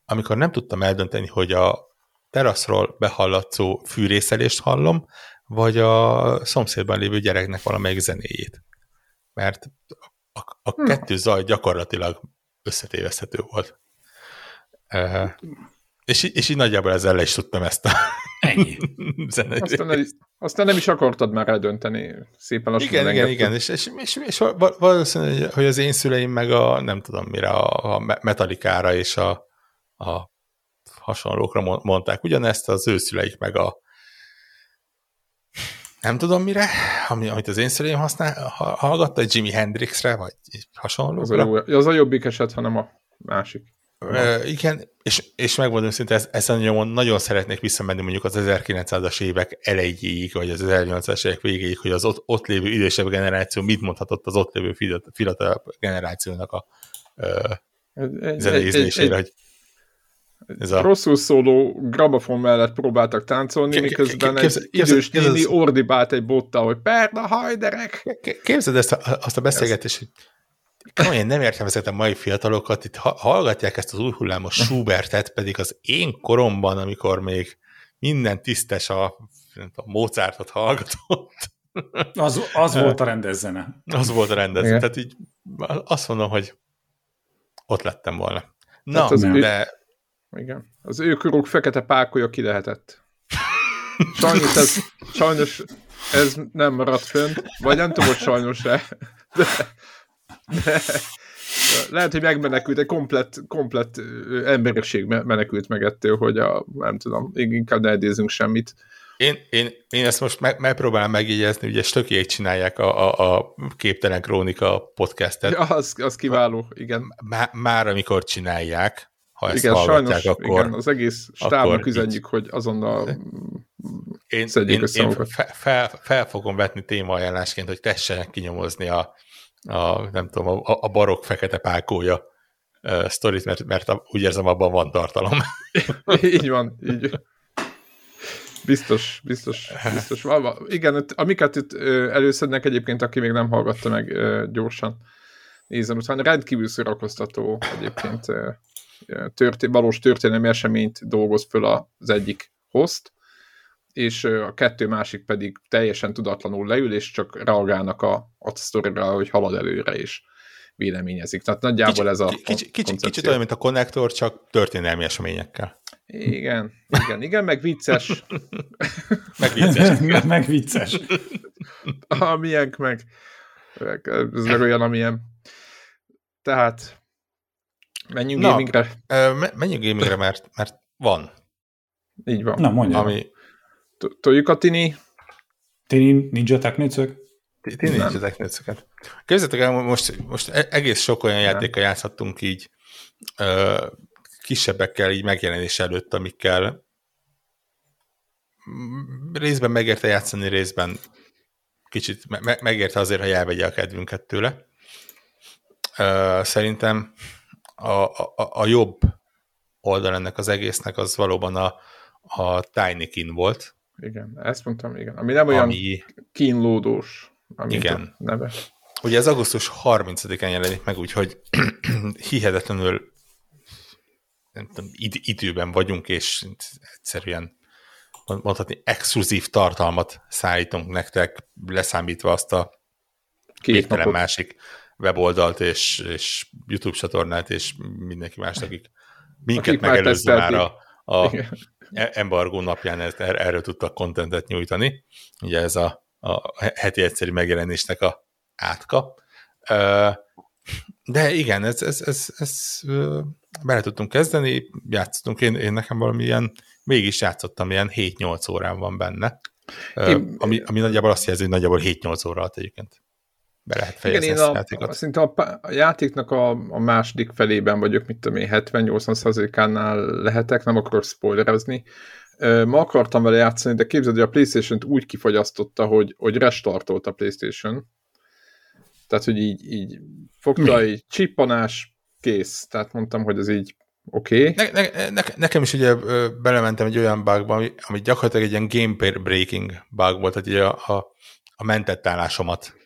amikor nem tudtam eldönteni, hogy a teraszról behallatszó fűrészelést hallom, vagy a szomszédban lévő gyereknek valamelyik zenéjét. Mert a, a hmm. kettő zaj gyakorlatilag összetéveszthető volt. Uh, és, és így nagyjából ezzel le is tudtam ezt a Ennyi. <laughs> Aztán el, Aztán nem is akartad már eldönteni. Szépen lassan Igen, igen, igen, és, és, és, és valószínű, hogy az én szüleim meg a, nem tudom mire, a, a metalikára és a, a hasonlókra mondták ugyanezt, az ő szüleik meg a nem tudom mire, ami, amit az én szüleim használ, hallgatta, Jimi Hendrixre, vagy hasonló. Az a, jó, az a jobbik eset, hanem a másik. Uh, igen, és, és megmondom szinte, ez, ezen nyomon nagyon szeretnék visszamenni mondjuk az 1900-as évek elejéig, vagy az 1800-as évek végéig, hogy az ott, ott lévő idősebb generáció mit mondhatott az ott lévő fiatal generációnak a zenézésére, hogy ez a... rosszul szóló gramofon mellett próbáltak táncolni, miközben egy idős néni ordibált egy bottal, hogy perna hajderek. Képzeld ezt a, azt a beszélgetést, hogy Komolyan nem értem ezeket a mai fiatalokat, itt hallgatják ezt az új hullámos Schubertet, pedig az én koromban, amikor még minden tisztes a, a Mozartot hallgatott. Az, az <laughs> volt a rendezzene. Az volt a rendezene. Tehát így azt mondom, hogy ott lettem volna. Na, az de... Ő, igen. Az ő körük fekete pákolja ki lehetett. Sajnos ez, sajnos ez nem maradt fönt, vagy nem tudom, hogy sajnos-e, de <laughs> lehet, hogy megmenekült, egy komplett, komplett emberiség menekült meg ettől, hogy a, nem tudom, inkább ne idézünk semmit. Én, én, én ezt most meg, megpróbálom megjegyezni, ugye stökiek csinálják a, a, a Képtelen Krónika podcastet. Ja, az, az kiváló, igen. Már, már amikor csinálják, ha ezt igen, sajnos, akkor... Igen, az egész stábnak üzenjük, hogy azonnal én, én, én fel, fel, fel fogom vetni témaajánlásként, hogy tessenek kinyomozni a, a, nem tudom, a, a barok fekete pákója uh, sztorit, mert, mert úgy érzem, abban van tartalom. <laughs> így van, így. Biztos, biztos, biztos. Igen, amiket itt előszednek egyébként, aki még nem hallgatta meg gyorsan. Nézzen utána, rendkívül szórakoztató egyébként történ valós történelmi eseményt dolgoz föl az egyik host, és a kettő másik pedig teljesen tudatlanul leül, és csak reagálnak a, a sztorira, hogy halad előre, és véleményezik. Tehát nagyjából kicsi, ez a kicsi, kicsi, Kicsit olyan, mint a konnektor, csak történelmi eseményekkel. Igen, igen, igen, meg vicces. <laughs> meg vicces. <laughs> meg, meg vicces. <laughs> Amilyenk meg. Ez meg olyan, amilyen. Tehát menjünk Na, gamingre. Menjünk gamingre, mert, mert van. Így van. Na, mondja. Ami, Toljuk a tini... Tini ninja technicök? Tini ninja technicöket. Képzeljétek el, most, most e- egész sok olyan játékkal játszhattunk így ö, kisebbekkel így megjelenés előtt, amikkel részben megérte játszani, részben kicsit me- megérte azért, hogy elvegye a kedvünket tőle. Ö, szerintem a, a, a jobb oldal ennek az egésznek az valóban a, a Tinykin volt, igen, ezt mondtam, igen. Ami nem olyan ami... kínlódós, igen. a neve. Ugye ez augusztus 30-án jelenik meg, úgyhogy <clears throat> hihetetlenül nem tudom, id- időben vagyunk, és egyszerűen mondhatni exkluzív tartalmat szállítunk nektek, leszámítva azt a két másik weboldalt és, és YouTube csatornát, és mindenki más, akik minket akik megelőző már a, a E- embargó napján er-, erről tudtak kontentet nyújtani. Ugye ez a, a heti egyszerű megjelenésnek a átka. De igen, ez, ez, ez, ez bele tudtunk kezdeni, játszottunk, én, én nekem valami ilyen, mégis játszottam, ilyen 7-8 órán van benne, én, ami, ami nagyjából azt jelzi, hogy nagyjából 7-8 óra alatt egyébként be lehet fejezni Igen, ezt a, játékot. Szerintem a, a játéknak a, a második felében vagyok, mit tudom én, 70-80%-ánál lehetek, nem akarok spoilerezni. Ma akartam vele játszani, de képzeld, hogy a Playstation-t úgy kifagyasztotta, hogy, hogy restartolt a Playstation. Tehát, hogy így, így fogta Mi? egy csippanás, kész. Tehát mondtam, hogy ez így oké. Okay. Ne, ne, ne, nekem is ugye belementem egy olyan bugba, ami, ami gyakorlatilag egy ilyen game breaking bug volt, hogy a, a, a mentett állásomat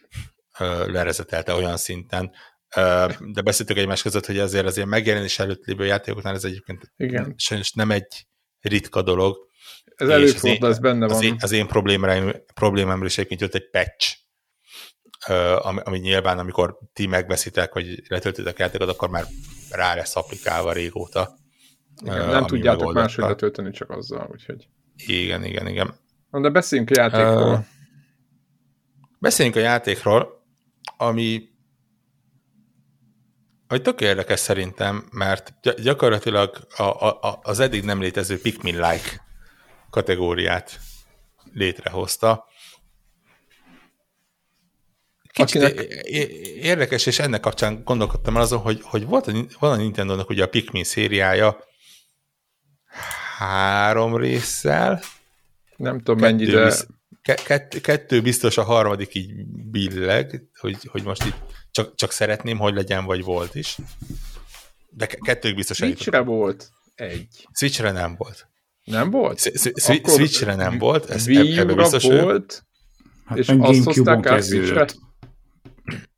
lerezetelte olyan szinten. De beszéltük egymás között, hogy azért az ilyen megjelenés előtt lévő játékoknál ez egyébként Igen. sajnos nem egy ritka dolog. Ez előfordul, ez benne van. Az én, az én problémámra is egyébként jött egy patch, ami, ami nyilván, amikor ti megveszitek, vagy letöltitek játékot, akkor már rá lesz applikálva régóta. Igen, nem tudjátok máshogy letölteni, csak azzal, úgyhogy... Igen, igen, igen. De beszéljünk a játékról. Uh, beszéljünk a játékról, ami hogy tök érdekes szerintem, mert gyakorlatilag a, a, az eddig nem létező Pikmin-like kategóriát létrehozta. Kicsit Akinek... érdekes, és ennek kapcsán gondolkodtam el azon, hogy, hogy volt a, van a Nintendo-nak ugye a Pikmin szériája három résszel. Nem tudom mennyi, de... Visz, kettő, kettő biztos, a harmadik így billeg, hogy, hogy most itt csak, csak szeretném, hogy legyen, vagy volt is. De kettők biztos Switchre volt egy. Switchre nem volt. Nem volt? Switchre nem volt, ez Wii biztos volt, hát és azt hozták át Switchre.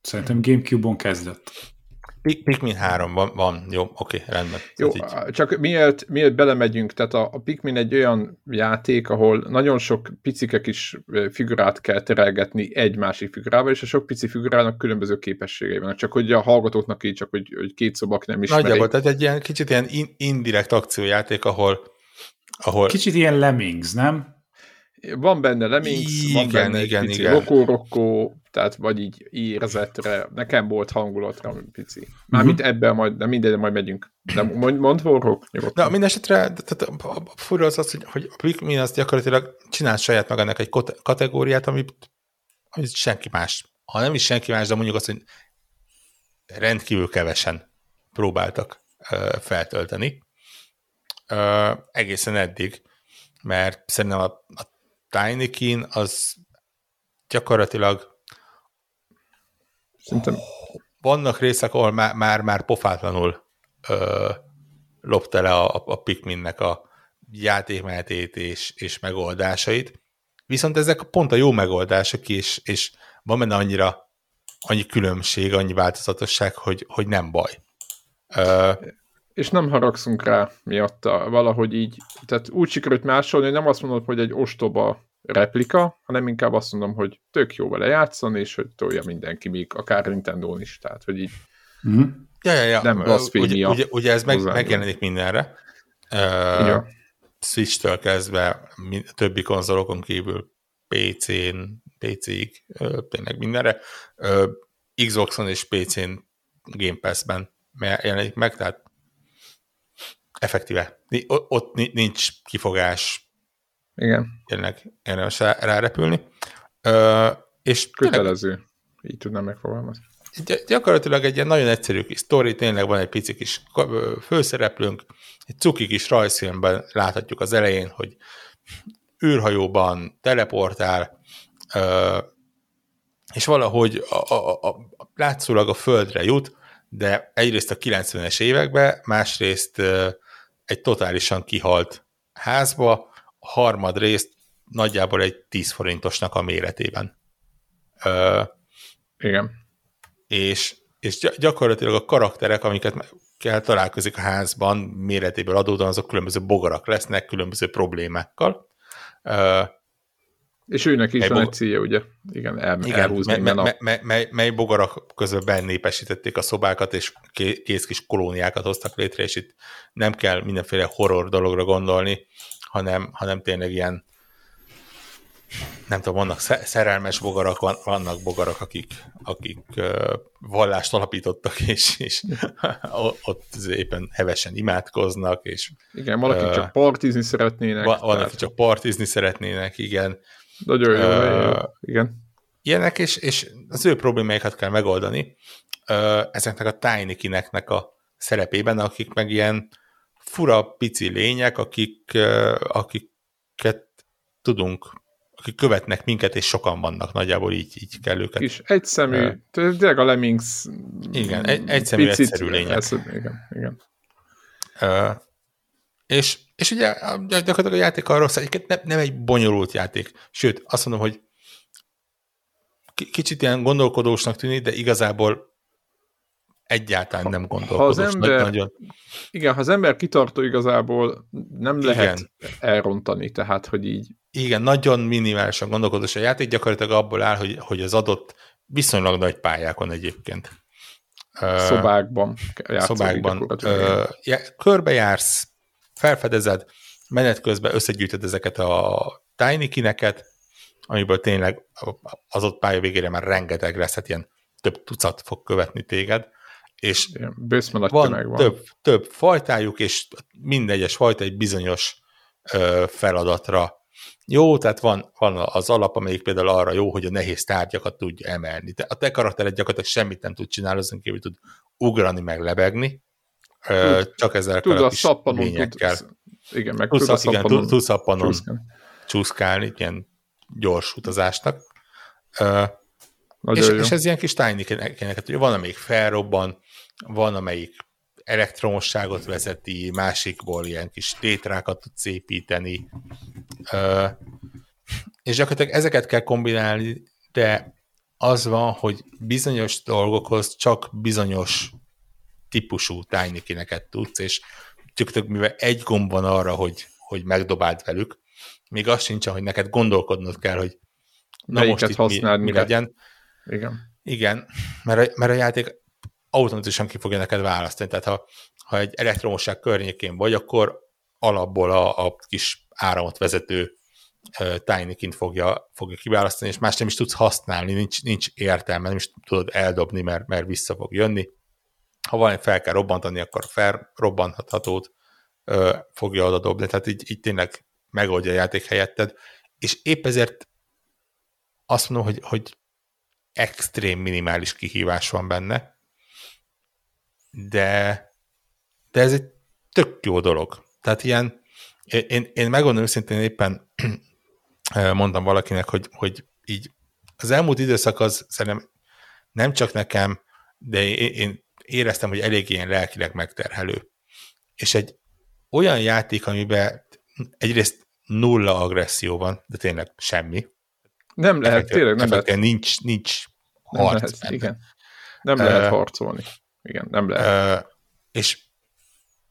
Szerintem Gamecube-on kezdett. Pikmin 3 van, van. jó, oké, rendben. Jó, így. csak miért, miért belemegyünk, tehát a, a Pikmin egy olyan játék, ahol nagyon sok picike kis figurát kell terelgetni egy másik figurával, és a sok pici figurának különböző képességei vannak, csak hogy a hallgatóknak így, csak hogy, hogy két szobak nem ismerik. Nagyjából, tehát egy ilyen kicsit ilyen in, indirekt akciójáték, ahol, ahol... Kicsit ilyen Lemmings, nem? Van benne Lemmings, igen, van benne igen, egy pici igen. Rokó, tehát vagy így érzetre, nekem volt hangulatra pici. Mármint uh-huh. ebben majd, de minden majd megyünk. De mond, mond horrok, Na, minden esetre, tehát a, fura az az, hogy, hogy a Pikmin az gyakorlatilag csinál saját magának egy kategóriát, amit, amit senki más, ha nem is senki más, de mondjuk azt, hogy rendkívül kevesen próbáltak uh, feltölteni. Uh, egészen eddig, mert szerintem a, a Tinykin az gyakorlatilag Szerintem... Vannak részek, ahol már, már, már pofátlanul ö, lopta le a, a Pikminnek a játékmenetét és, és megoldásait, viszont ezek pont a jó megoldások, és, és van benne annyira annyi különbség, annyi változatosság, hogy, hogy nem baj. Ö, és nem haragszunk rá miatta, valahogy így, tehát úgy sikerült másolni, hogy nem azt mondod, hogy egy ostoba replika, hanem inkább azt mondom, hogy tök jó vele játszani, és hogy tolja mindenki, még akár nintendo is, tehát hogy így mm. ja, ja, ja. nem blasfémia. Ugye, ugye, ugye ez meg, megjelenik mindenre. Uh, ja. Switch-től kezdve a többi konzolokon kívül PC-n, PC-ig, uh, tényleg mindenre. Uh, Xboxon és PC-n Game Pass-ben jelenik meg, tehát effektíve. Ott nincs kifogás, igen. Tényleg érdemes rárepülni. Ö, és Kötelező. Tényleg, így tudnám megfogalmazni. Gyakorlatilag egy ilyen nagyon egyszerű kis sztori, tényleg van egy pici kis főszereplőnk, egy cuki kis rajzfilmben láthatjuk az elején, hogy űrhajóban teleportál, ö, és valahogy a, a, a, a, látszólag a földre jut, de egyrészt a 90-es években, másrészt egy totálisan kihalt házba, harmad részt nagyjából egy 10 forintosnak a méretében. Ö, Igen. És, és gyakorlatilag a karakterek, amiket kell találkozik a házban méretéből adódóan, azok különböző bogarak lesznek, különböző problémákkal. Ö, és őnek is van egy célja, ugye? Igen, el, igen elhúzni me, me, me, mely, mely bogarak közül bennépesítették a szobákat, és kész kis kolóniákat hoztak létre, és itt nem kell mindenféle horror dologra gondolni, hanem, hanem tényleg ilyen nem tudom, vannak szerelmes bogarak, vannak bogarak, akik, akik vallást alapítottak, <laughs> és, és <laughs> ott éppen hevesen imádkoznak, és igen, valaki uh, csak partizni szeretnének. Van, tehát... akik csak partizni szeretnének, igen. Nagyon jó, uh, jó. igen. Ilyenek, és, és az ő problémáikat kell megoldani uh, ezeknek a tiny kineknek a szerepében, akik meg ilyen fura pici lények, akik, akiket tudunk, akik követnek minket, és sokan vannak, nagyjából így, így kell őket. Kis egyszemű, tényleg a Lemmings Igen, egy, egyszemű, picit, egyszerű lények. Ez, igen, igen. Uh, és, és ugye gyakorlatilag a játék arról szól, nem, nem egy bonyolult játék, sőt, azt mondom, hogy kicsit ilyen gondolkodósnak tűnik, de igazából egyáltalán nem gondolkodós. Ha az ember, nagyon... Igen, ha az ember kitartó igazából nem igen. lehet elrontani, tehát, hogy így... Igen, nagyon minimálisan gondolkodós a játék, gyakorlatilag abból áll, hogy, hogy az adott viszonylag nagy pályákon egyébként. Szobákban. Szobákban. Körbejársz, felfedezed, menet közben összegyűjtöd ezeket a Tiny kineket, amiből tényleg az ott pálya végére már rengeteg lesz, hát ilyen több tucat fog követni téged, és van, van. Több, több fajtájuk, és minden egyes fajta egy bizonyos ö, feladatra jó, tehát van, van az alap, amelyik például arra jó, hogy a nehéz tárgyakat tudja emelni. De a te karaktered gyakorlatilag semmit nem tud csinálni, azon kívül tud ugrani, meg lebegni, tud, csak ezzel tud a, a lényekkel. Tud, igen, meg tudsz, tud igen, tudsz szappanon csúszkálni, ilyen gyors utazásnak. és, és ez ilyen kis tiny van, amelyik felrobban, van, amelyik elektromosságot vezeti, másikból ilyen kis tétrákat tudsz építeni, és gyakorlatilag ezeket kell kombinálni, de az van, hogy bizonyos dolgokhoz csak bizonyos típusú tájnikineket tudsz, és tök mivel egy gomb van arra, hogy, hogy megdobáld velük, még az sincs, hogy neked gondolkodnod kell, hogy na Melyiket most itt mi, mi legyen. Igen. Igen, mert a, mert a játék automatikusan ki fogja neked választani. Tehát ha, ha egy elektromosság környékén vagy, akkor alapból a, a kis áramot vezető uh, tiny fogja, fogja kiválasztani, és más nem is tudsz használni, nincs, nincs értelme, nem is tudod eldobni, mert, mert vissza fog jönni. Ha valami fel kell robbantani, akkor felrobbanthatót uh, fogja oda dobni, tehát így, így tényleg megoldja a játék helyetted, és épp ezért azt mondom, hogy, hogy extrém minimális kihívás van benne, de, de ez egy tök jó dolog. Tehát ilyen, én, én megmondom őszintén éppen <clears throat> mondtam valakinek, hogy, hogy így az elmúlt időszak az szerintem nem csak nekem, de én, éreztem, hogy elég ilyen lelkileg megterhelő. És egy olyan játék, amiben egyrészt nulla agresszió van, de tényleg semmi. Nem lehet, Effektív, tényleg nem lehet. Nincs, nincs harc nem lehet, igen. Nem lehet uh, harcolni. Igen, nem lehet. Uh, és,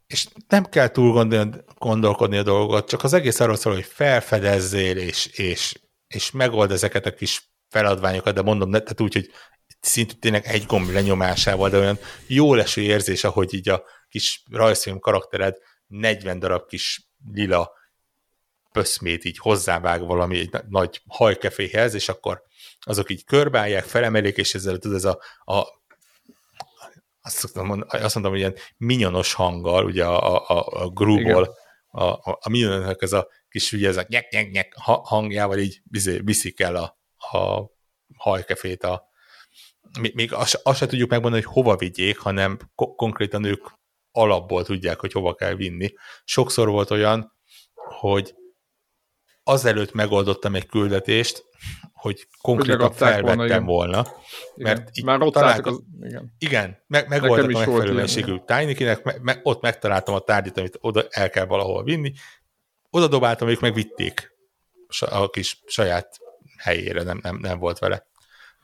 és nem kell túl gondolni, gondolkodni a dolgot, csak az egész arról szól, hogy felfedezzél, és, és, és megold ezeket a kis feladványokat, de mondom, ne, tehát úgy, hogy szintén tényleg egy gomb lenyomásával, de olyan jó leső érzés, ahogy így a kis rajzfilm karaktered 40 darab kis lila pöszmét így hozzávág valami egy nagy hajkeféhez, és akkor azok így körbeállják, felemelik, és ezzel tud ez a, a azt, mondani, azt mondtam, hogy ilyen minyonos hanggal, ugye a, a, a grúból, a, a, a minyonok ez a kis ugye ez a nyek, nyek, nyek hangjával így viszik el a, a hajkefét a, még azt, azt se tudjuk megmondani, hogy hova vigyék, hanem ko- konkrétan ők alapból tudják, hogy hova kell vinni. Sokszor volt olyan, hogy azelőtt megoldottam egy küldetést, hogy konkrétan felvettem volna, volna mert igen. így Már ott találko- az, igen. Igen, meg, megoldottam a megfelelőségű tinykinek, me, me, ott megtaláltam a tárgyat, amit oda el kell valahol vinni, oda dobáltam, ők megvitték a kis saját helyére, nem, nem, nem volt vele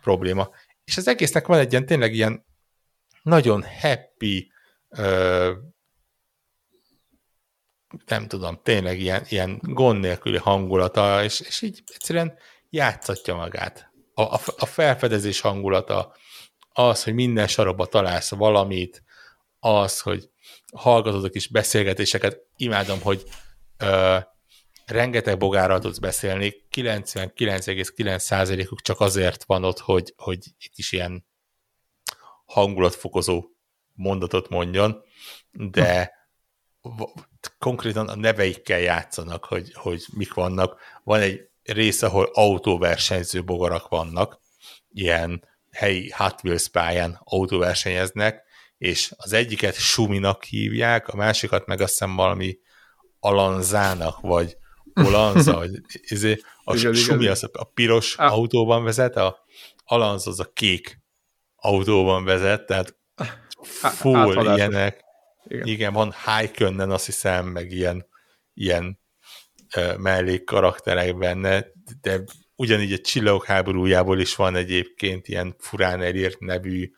probléma. És az egésznek van egy ilyen tényleg ilyen nagyon happy, ö, nem tudom, tényleg ilyen, ilyen gond nélküli hangulata, és, és így egyszerűen játszatja magát. A, a, a felfedezés hangulata, az, hogy minden sarokba találsz valamit, az, hogy hallgatod a kis beszélgetéseket, imádom, hogy ö, rengeteg bogárral tudsz beszélni, 99,9%-uk csak azért van ott, hogy, hogy egy kis ilyen hangulatfokozó mondatot mondjon, de konkrétan a neveikkel játszanak, hogy, hogy mik vannak. Van egy rész, ahol autóversenyző bogarak vannak, ilyen helyi Hot Wheels pályán autóversenyeznek, és az egyiket Suminak hívják, a másikat meg azt hiszem valami Alanzának, vagy Olanza, vagy <laughs> izé, a igen, Sumi igen. az a piros ah. autóban vezet, a Alanza az a kék autóban vezet, tehát full ilyenek. Igen. Igen, van Haikönnen, azt hiszem, meg ilyen, ilyen uh, mellék karakterek benne, de ugyanígy a Csillagok háborújából is van egyébként ilyen furán elírt nevű,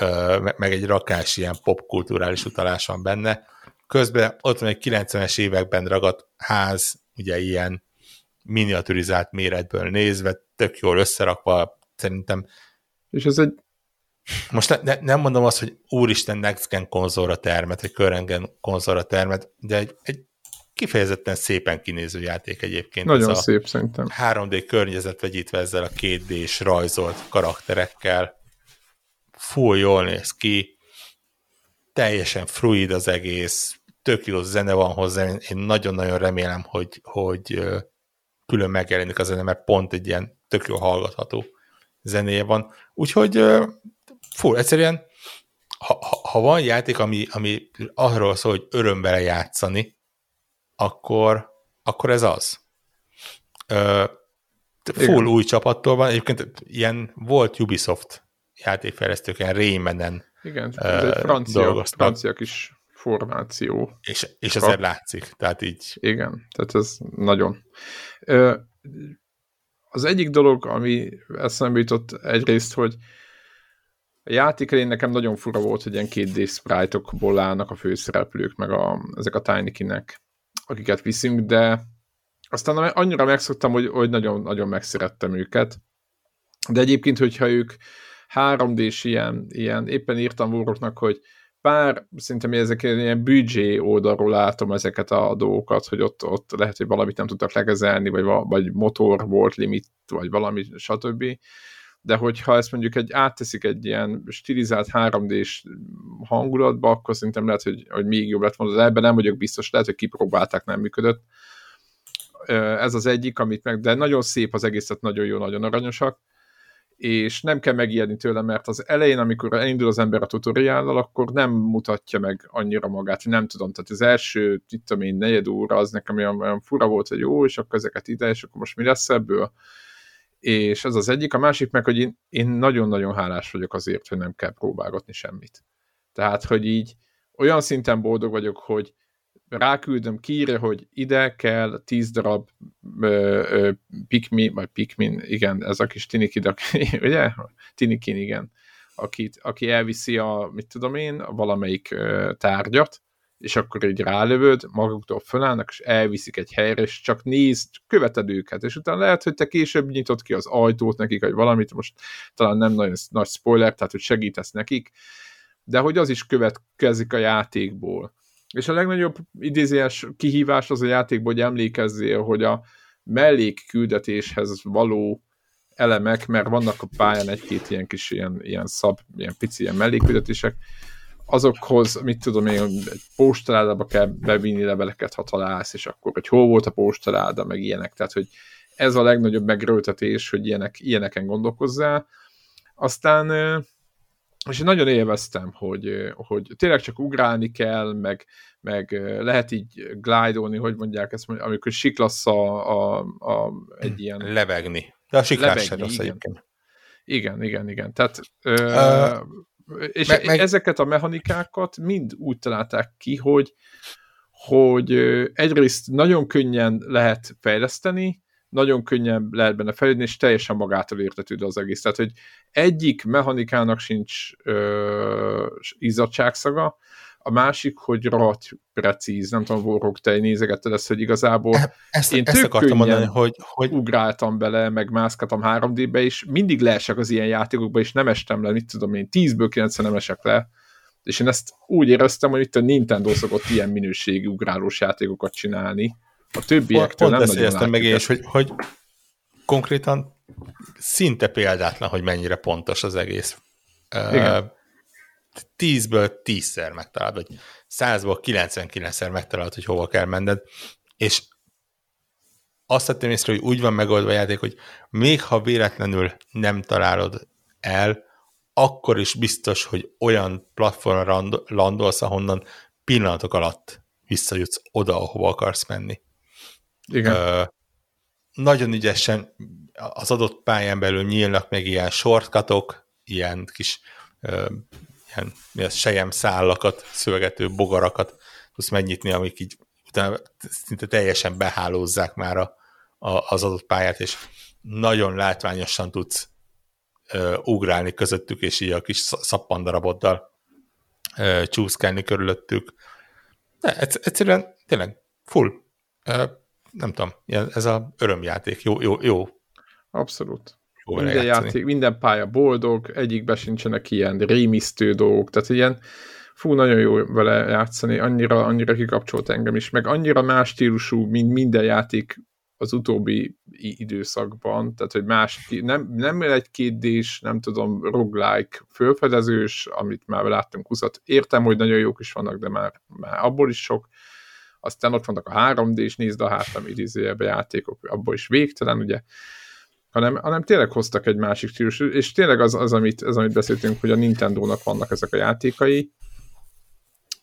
uh, meg egy rakás ilyen popkulturális utalás van benne. Közben ott van egy 90-es években ragadt ház, ugye ilyen miniaturizált méretből nézve, tök jól összerakva, szerintem. És ez egy most ne, ne, nem mondom azt, hogy úristen Next Gen konzolra termet, vagy Current Gen konzolra termet, de egy, egy kifejezetten szépen kinéző játék egyébként. Nagyon ez szép szerintem. 3D környezet vegyítve ezzel a 2D-s rajzolt karakterekkel. Full jól néz ki, teljesen fluid az egész, tök jó zene van hozzá, én nagyon-nagyon remélem, hogy, hogy külön megjelenik a zene, mert pont egy ilyen tök jó hallgatható zenéje van. Úgyhogy full, egyszerűen ha, ha van játék, ami, ami arról szól, hogy öröm vele játszani, akkor, akkor ez az. full Igen. új csapattól van, egyébként ilyen volt Ubisoft játékfejlesztők, ilyen Raymenen Igen, ez egy francia, francia kis formáció. És, és azért látszik, tehát így. Igen, tehát ez nagyon. Az egyik dolog, ami eszembe jutott egyrészt, hogy a játék elén nekem nagyon fura volt, hogy ilyen 2D sprite-okból állnak a főszereplők, meg a, ezek a tiny kinek, akiket viszünk, de aztán annyira megszoktam, hogy, hogy nagyon-nagyon megszerettem őket. De egyébként, hogyha ők 3D-s ilyen, ilyen éppen írtam úroknak, hogy pár, szerintem ezek ilyen büdzsé oldalról látom ezeket a dolgokat, hogy ott, ott lehet, hogy valamit nem tudtak legezelni, vagy, vagy motor volt limit, vagy valami, stb de hogyha ezt mondjuk egy átteszik egy ilyen stilizált 3D-s hangulatba, akkor szerintem lehet, hogy, hogy még jobb lett volna. Ebben nem vagyok biztos, lehet, hogy kipróbálták, nem működött. Ez az egyik, amit meg, de nagyon szép az egész, tehát nagyon jó, nagyon aranyosak és nem kell megijedni tőle, mert az elején, amikor elindul az ember a tutoriállal, akkor nem mutatja meg annyira magát, nem tudom, tehát az első, itt tudom én, negyed óra, az nekem olyan, olyan fura volt, hogy jó, és akkor ezeket ide, és akkor most mi lesz ebből? És ez az egyik, a másik meg, hogy én, én nagyon-nagyon hálás vagyok azért, hogy nem kell próbálgatni semmit. Tehát, hogy így olyan szinten boldog vagyok, hogy ráküldöm, kiírja, hogy ide kell 10 darab ö, ö, Pikmin, vagy Pikmin, igen, ez a kis Tinikid, <laughs> ugye? Tinikin, igen, akit, aki elviszi a, mit tudom én, valamelyik ö, tárgyat, és akkor így rálövöd, maguktól fölállnak, és elviszik egy helyre, és csak nézd, követed őket, és utána lehet, hogy te később nyitott ki az ajtót nekik, vagy valamit, most talán nem nagyon nagy spoiler, tehát hogy segítesz nekik, de hogy az is következik a játékból. És a legnagyobb idézés kihívás az a játékból, hogy emlékezzél, hogy a mellék küldetéshez való elemek, mert vannak a pályán egy-két ilyen kis ilyen, ilyen szab, ilyen pici ilyen mellékküldetések, azokhoz, mit tudom én, egy postaládába kell bevinni leveleket, ha találsz, és akkor, hogy hol volt a postaláda, meg ilyenek. Tehát, hogy ez a legnagyobb megröltetés, hogy ilyenek, ilyeneken gondolkozzál. Aztán, és én nagyon élveztem, hogy, hogy tényleg csak ugrálni kell, meg, meg lehet így glide hogy mondják ezt, amikor siklasz a, a, a egy ilyen... Levegni. De a siklás rossz igen. Igen, igen, igen. Tehát uh, és meg, meg... ezeket a mechanikákat mind úgy találták ki, hogy, hogy egyrészt nagyon könnyen lehet fejleszteni, nagyon könnyen lehet benne fejlődni, és teljesen magától értetődő az egész. Tehát, hogy egyik mechanikának sincs ö, izzadságszaga, a másik, hogy rohadt precíz, nem tudom, Vorog, te nézegetted ezt, hogy igazából ezt, én ezt akartam mondani, hogy, hogy ugráltam bele, meg mászkatom 3D-be, és mindig leesek az ilyen játékokba, és nem estem le, mit tudom én, 10-ből 9 nem esek le, és én ezt úgy éreztem, hogy itt a Nintendo szokott ilyen minőségű ugrálós játékokat csinálni, a többiektől pont, nem nagyon meg én is, hogy, hogy konkrétan szinte példátlan, hogy mennyire pontos az egész. Igen tízből tízszer megtalálod, vagy százból 99-szer megtalálod, hogy hova kell menned, és azt tettem észre, hogy úgy van megoldva a játék, hogy még ha véletlenül nem találod el, akkor is biztos, hogy olyan platformra landolsz, ahonnan pillanatok alatt visszajutsz oda, ahova akarsz menni. Igen. Ö, nagyon ügyesen az adott pályán belül nyílnak meg ilyen shortcutok, ilyen kis ö, ilyen az, sejem szállakat, szövegető bogarakat tudsz megnyitni, amik így utána szinte teljesen behálózzák már a, a, az adott pályát, és nagyon látványosan tudsz ö, ugrálni közöttük, és így a kis szappandaraboddal ö, csúszkálni körülöttük. De egyszerűen tényleg full, ö, nem tudom, ez a örömjáték, jó, jó, jó. Abszolút minden játék, minden pálya boldog, egyikben sincsenek ilyen rémisztő dolgok, tehát ilyen fú, nagyon jó vele játszani, annyira, annyira kikapcsolt engem is, meg annyira más stílusú, mint minden játék az utóbbi időszakban, tehát hogy más, nem, nem egy kétdés, nem tudom, roguelike fölfedezős, amit már láttunk 20 Értem, hogy nagyon jók is vannak, de már, már abból is sok. Aztán ott vannak a 3D-s, nézd a hátam idézőjelbe játékok, abból is végtelen, ugye, hanem, hanem tényleg hoztak egy másik stílus, és tényleg az, az amit, az, amit beszéltünk, hogy a Nintendo-nak vannak ezek a játékai,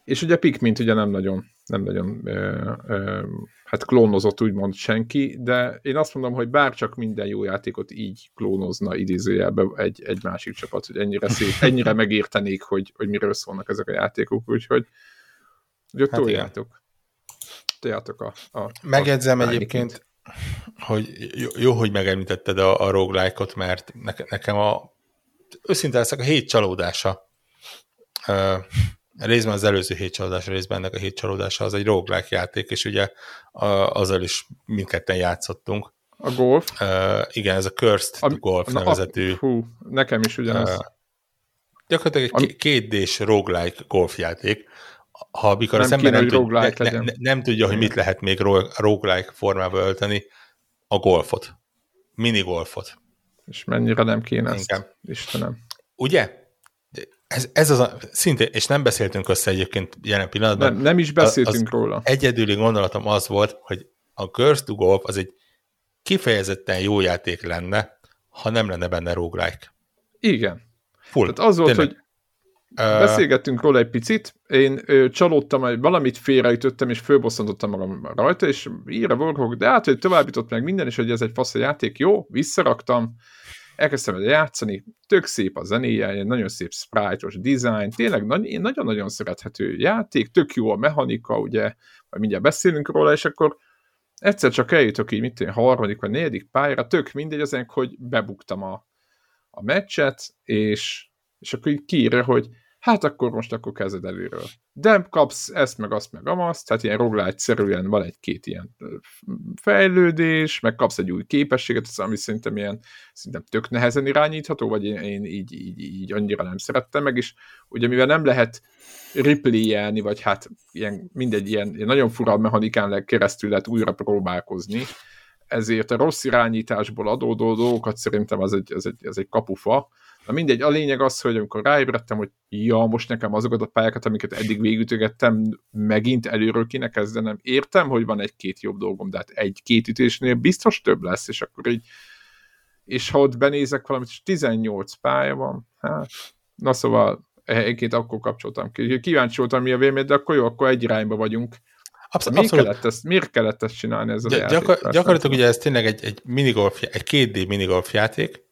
és ugye Pikmint ugye nem nagyon, nem nagyon ö, ö, hát klónozott úgymond senki, de én azt mondom, hogy bárcsak minden jó játékot így klónozna idézőjelbe egy, egy másik csapat, hogy ennyire szép, <laughs> ennyire megértenék, hogy, hogy miről szólnak ezek a játékok, úgyhogy, úgyhogy hát toljátok. Toljátok a, a Megjegyzem a egyébként, hogy jó, jó, hogy megemlítetted a, a roguelike-ot, mert ne, nekem a őszinte leszek a hét csalódása részben az előző hét csalódása, részben ennek a hét csalódása az egy roguelike játék, és ugye a, azzal is mindketten játszottunk. A golf? Uh, igen, ez a Cursed a, Golf na, nevezetű. A, hú, nekem is ugyanaz. Uh, gyakorlatilag egy kétdés roguelike golfjáték. Ha amikor nem az ember nem, tud, ne, ne, ne, nem tudja, hogy mit lehet még roguelike formába ölteni, a golfot. Mini golfot. És mennyire nem kéne ezt, Istenem. Ugye? Ez, ez az a, szintén, és nem beszéltünk össze egyébként jelen pillanatban. Nem, nem is beszéltünk az róla. Egyedüli gondolatom az volt, hogy a Curse to Golf az egy kifejezetten jó játék lenne, ha nem lenne benne roguelike. Igen. Full. Tehát az volt, Tényleg. hogy beszélgettünk róla egy picit, én ö, csalódtam, valamit félreütöttem, és fölbosszantottam magam rajta, és írja Warhawk, de hát, hogy továbbított meg minden, és hogy ez egy fasz játék, jó, visszaraktam, elkezdtem vele játszani, tök szép a zenéje, egy nagyon szép sprite-os design, tényleg nagyon-nagyon szerethető játék, tök jó a mechanika, ugye, majd mindjárt beszélünk róla, és akkor egyszer csak eljutok így, mit harmadik vagy negyedik pályára, tök mindegy az hogy bebuktam a, a meccset, és, és akkor így kiírja, hogy hát akkor most akkor kezded előről. De kapsz ezt, meg azt, meg amazt, tehát ilyen roguelite-szerűen van egy-két ilyen fejlődés, meg kapsz egy új képességet, ami szerintem ilyen, szerintem tök nehezen irányítható, vagy én, én így, így, így annyira nem szerettem meg, és ugye mivel nem lehet replay vagy hát ilyen, mindegy, ilyen, ilyen nagyon fura mechanikán keresztül lehet újra próbálkozni, ezért a rossz irányításból adódó dolgokat szerintem az egy, az egy, az egy kapufa, Na mindegy, a lényeg az, hogy amikor ráébredtem, hogy ja, most nekem azokat a pályákat, amiket eddig végütögettem, megint előről kéne kezdenem. Értem, hogy van egy-két jobb dolgom, de hát egy-két ütésnél biztos több lesz, és akkor így és ha ott benézek valamit, és 18 pálya van, hát, na szóval egyébként akkor kapcsoltam ki. Kíváncsi voltam, mi a vélemény, de akkor jó, akkor egy irányba vagyunk. Abszolút. Miért, kellett ezt, miért kellett ezt csinálni ezzel Gy- a gyakor- Gyakorlatilag ugye ez tényleg egy, egy minigolf, egy 2D minigolf játék,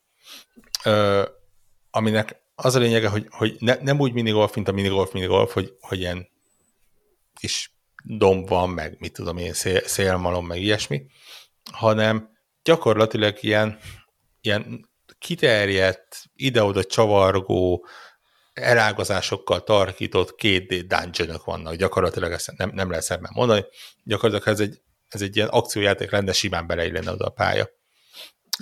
aminek az a lényege, hogy, hogy ne, nem úgy minigolf, mint a minigolf, minigolf, hogy, hogy ilyen kis domb van, meg mit tudom én, szél, szélmalom, meg ilyesmi, hanem gyakorlatilag ilyen, ilyen kiterjedt, ide-oda csavargó, elágazásokkal tarkított 2D dungeonok vannak, gyakorlatilag ezt nem, nem lehet szemben mondani, gyakorlatilag ez egy, ez egy ilyen akciójáték lenne, simán beleillene oda a pálya.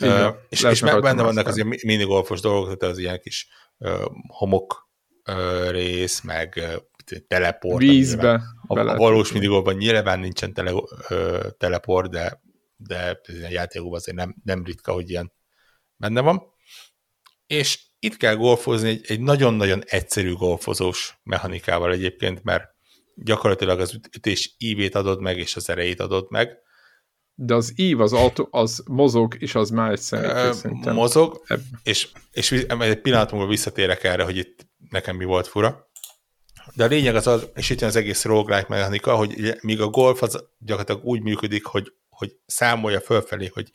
Uh, és, és meg benne vannak az ilyen minigolfos dolgok, tehát az ilyen kis uh, homok uh, rész, meg uh, teleport. Vízbe. A, a valós minigolfban nyilván nincsen tele, uh, teleport, de, de a játékokban azért nem, nem ritka, hogy ilyen benne van. És itt kell golfozni egy, egy nagyon-nagyon egyszerű golfozós mechanikával egyébként, mert gyakorlatilag az ütés ívét adod meg, és az erejét adod meg, de az ív, az, autó, az mozog, és az már egy szerintem. Mozog, és, és egy pillanat múlva visszatérek erre, hogy itt nekem mi volt fura. De a lényeg az az, és itt jön az egész roguelike mechanika, hogy míg a golf az gyakorlatilag úgy működik, hogy, hogy számolja fölfelé, hogy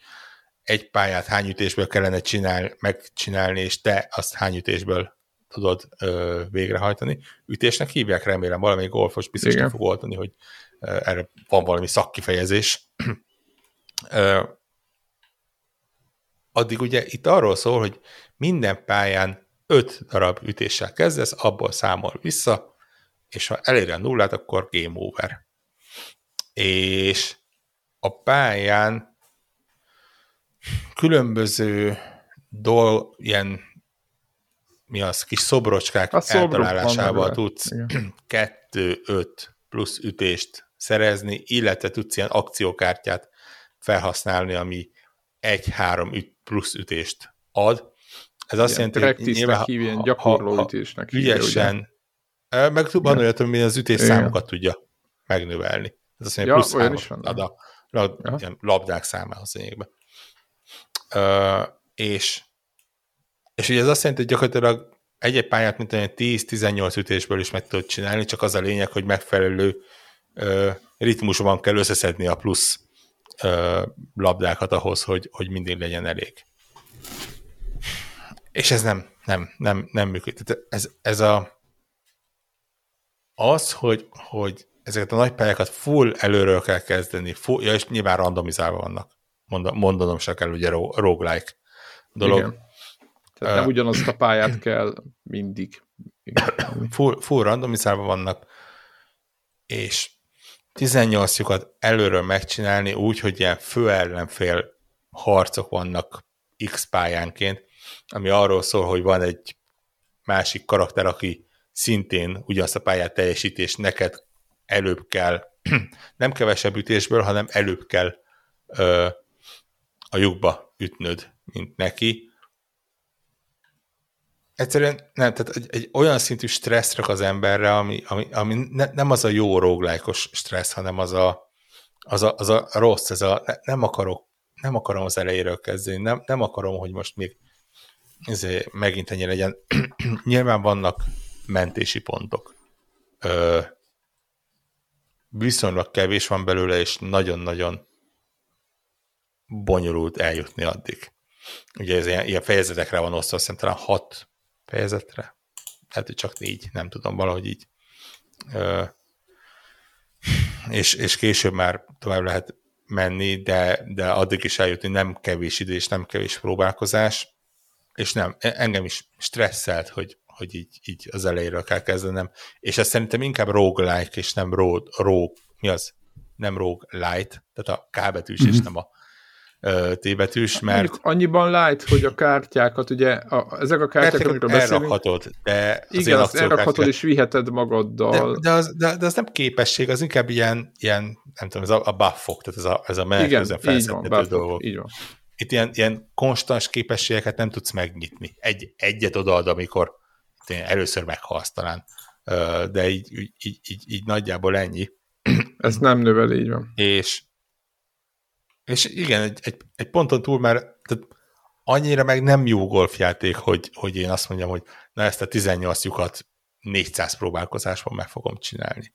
egy pályát hány ütésből kellene csinál, megcsinálni, és te azt hány ütésből tudod ö, végrehajtani. Ütésnek hívják, remélem, valamelyik golfos biztos fog oldani, hogy erre van valami szakkifejezés addig ugye itt arról szól, hogy minden pályán öt darab ütéssel kezdesz, abból számol vissza, és ha eléri a nullát, akkor game over. És a pályán különböző dolg, ilyen mi az, kis szobrocskák A eltalálásával tudsz igen. <clears throat> 2-5 plusz ütést szerezni, illetve tudsz ilyen akciókártyát felhasználni, ami 1-3 üt, plusz ütést ad. Ez azt Ilyen jelenti, hogy nyilván, ha- gyakorló ha- ha ütésnek hívja, ugye? ügyesen, meg van olyat, ami az ütés Igen. számokat tudja megnövelni. Ez azt mondja, Ja, plusz olyan is van. ad a lab, ilyen labdák számához lényegben. Ö, és, és ugye ez azt jelenti, hogy gyakorlatilag egy-egy pályát, mint olyan 10-18 ütésből is meg tudod csinálni, csak az a lényeg, hogy megfelelő ö, ritmusban kell összeszedni a plusz ö, labdákat ahhoz, hogy, hogy mindig legyen elég. És ez nem, nem, nem, nem működik. Tehát ez, ez a, az, hogy, hogy ezeket a nagy pályákat full előről kell kezdeni, full, ja, és nyilván randomizálva vannak. Monda, mondanom se kell, ugye ro- roguelike dolog. Igen. Tehát nem Ö, ugyanazt a pályát kell mindig. Igen. <clears throat> Full, full randomizálva vannak, és 18 lyukat előről megcsinálni úgy, hogy ilyen fő-ellenfél harcok vannak X pályánként, ami arról szól, hogy van egy másik karakter, aki szintén ugyanazt a pályát teljesít, és neked előbb kell, <clears throat> nem kevesebb ütésből, hanem előbb kell ö, a lyukba ütnöd, mint neki. Egyszerűen nem, tehát egy, egy olyan szintű stressz rak az emberre, ami, ami, ami ne, nem az a jó róglájkos stressz, hanem az a, az a, az a rossz, ez a, ne, nem akarok, nem akarom az elejéről kezdeni, nem, nem akarom, hogy most még ezért megint ennyi legyen. <clears throat> Nyilván vannak mentési pontok. Ö, viszonylag kevés van belőle, és nagyon-nagyon bonyolult eljutni addig. Ugye ez ilyen, ilyen fejezetekre van osztva, talán hat fejezetre. Hát, hogy csak négy, nem tudom, valahogy így. Ö, és, és később már tovább lehet menni, de, de addig is eljutni nem kevés idő és nem kevés próbálkozás, és nem, e- engem is stresszelt, hogy, hogy így, így az elejéről kell kezdenem, és ez szerintem inkább roguelike, és nem rogue, rogue mi az? Nem rogue light, tehát a K betűs, mm-hmm. és nem a ö, T betűs, mert Mondjuk annyiban light, hogy a kártyákat, ugye a, ezek a kártyák, amikről kártyákat beszélünk, elrakhatod, de az igen, azt elrakhatod és viheted magaddal. de, de, az, de, de, az nem képesség, az inkább ilyen, ilyen nem tudom, ez a, a buffok, tehát ez a, ez a van, felszedhető bárfok, dolgok. így van. Itt ilyen, ilyen konstans képességeket nem tudsz megnyitni. Egy, egyet odaad, amikor először meghalsz talán. De így, így, így, így, nagyjából ennyi. Ez nem növel, így van. És, és igen, egy, egy, egy ponton túl már tehát annyira meg nem jó golfjáték, hogy, hogy én azt mondjam, hogy na ezt a 18 lyukat 400 próbálkozásban meg fogom csinálni.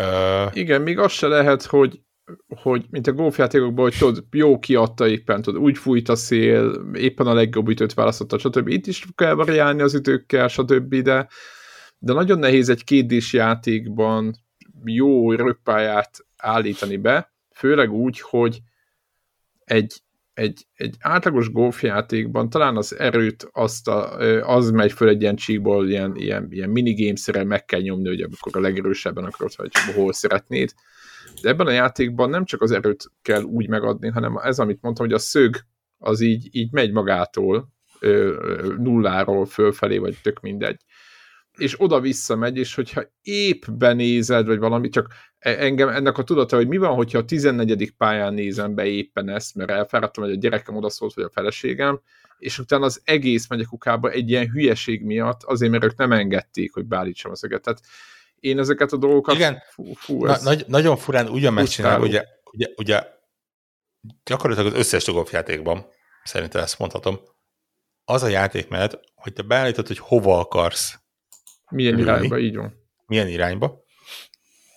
Ö, Igen, még az se lehet, hogy, hogy mint a golfjátékokban, hogy tudod, jó kiadta éppen, tudod, úgy fújt a szél, éppen a legjobb ütőt választotta, stb. Itt is kell variálni az ütőkkel, stb. De, de nagyon nehéz egy kétdés játékban jó rögpályát állítani be, főleg úgy, hogy egy, egy, egy átlagos golfjátékban talán az erőt azt a, az megy föl egy ilyen csíkból, ilyen, ilyen, ilyen minigamesre meg kell nyomni, hogy amikor a legerősebben akarod, hogy hol szeretnéd. De ebben a játékban nem csak az erőt kell úgy megadni, hanem ez, amit mondtam, hogy a szög az így, így megy magától, nulláról fölfelé, vagy tök mindegy. És oda-vissza megy, és hogyha épp benézed, vagy valami, csak e- engem ennek a tudata, hogy mi van, hogyha a 14. pályán nézem be éppen ezt, mert elfáradtam, hogy a gyerekem odaszólt, vagy a feleségem, és utána az egész megy a kukába egy ilyen hülyeség miatt, azért, mert ők nem engedték, hogy beállítsam a szöget. Tehát én ezeket a dolgokat... Igen. Fú, fú, Na, nagy, nagyon furán ugyan megcsinál, ugye, ugye, ugye gyakorlatilag az összes golfjátékban, szerintem ezt mondhatom, az a játékmenet, hogy te beállítod, hogy hova akarsz, milyen ülni. irányba, így van. milyen irányba,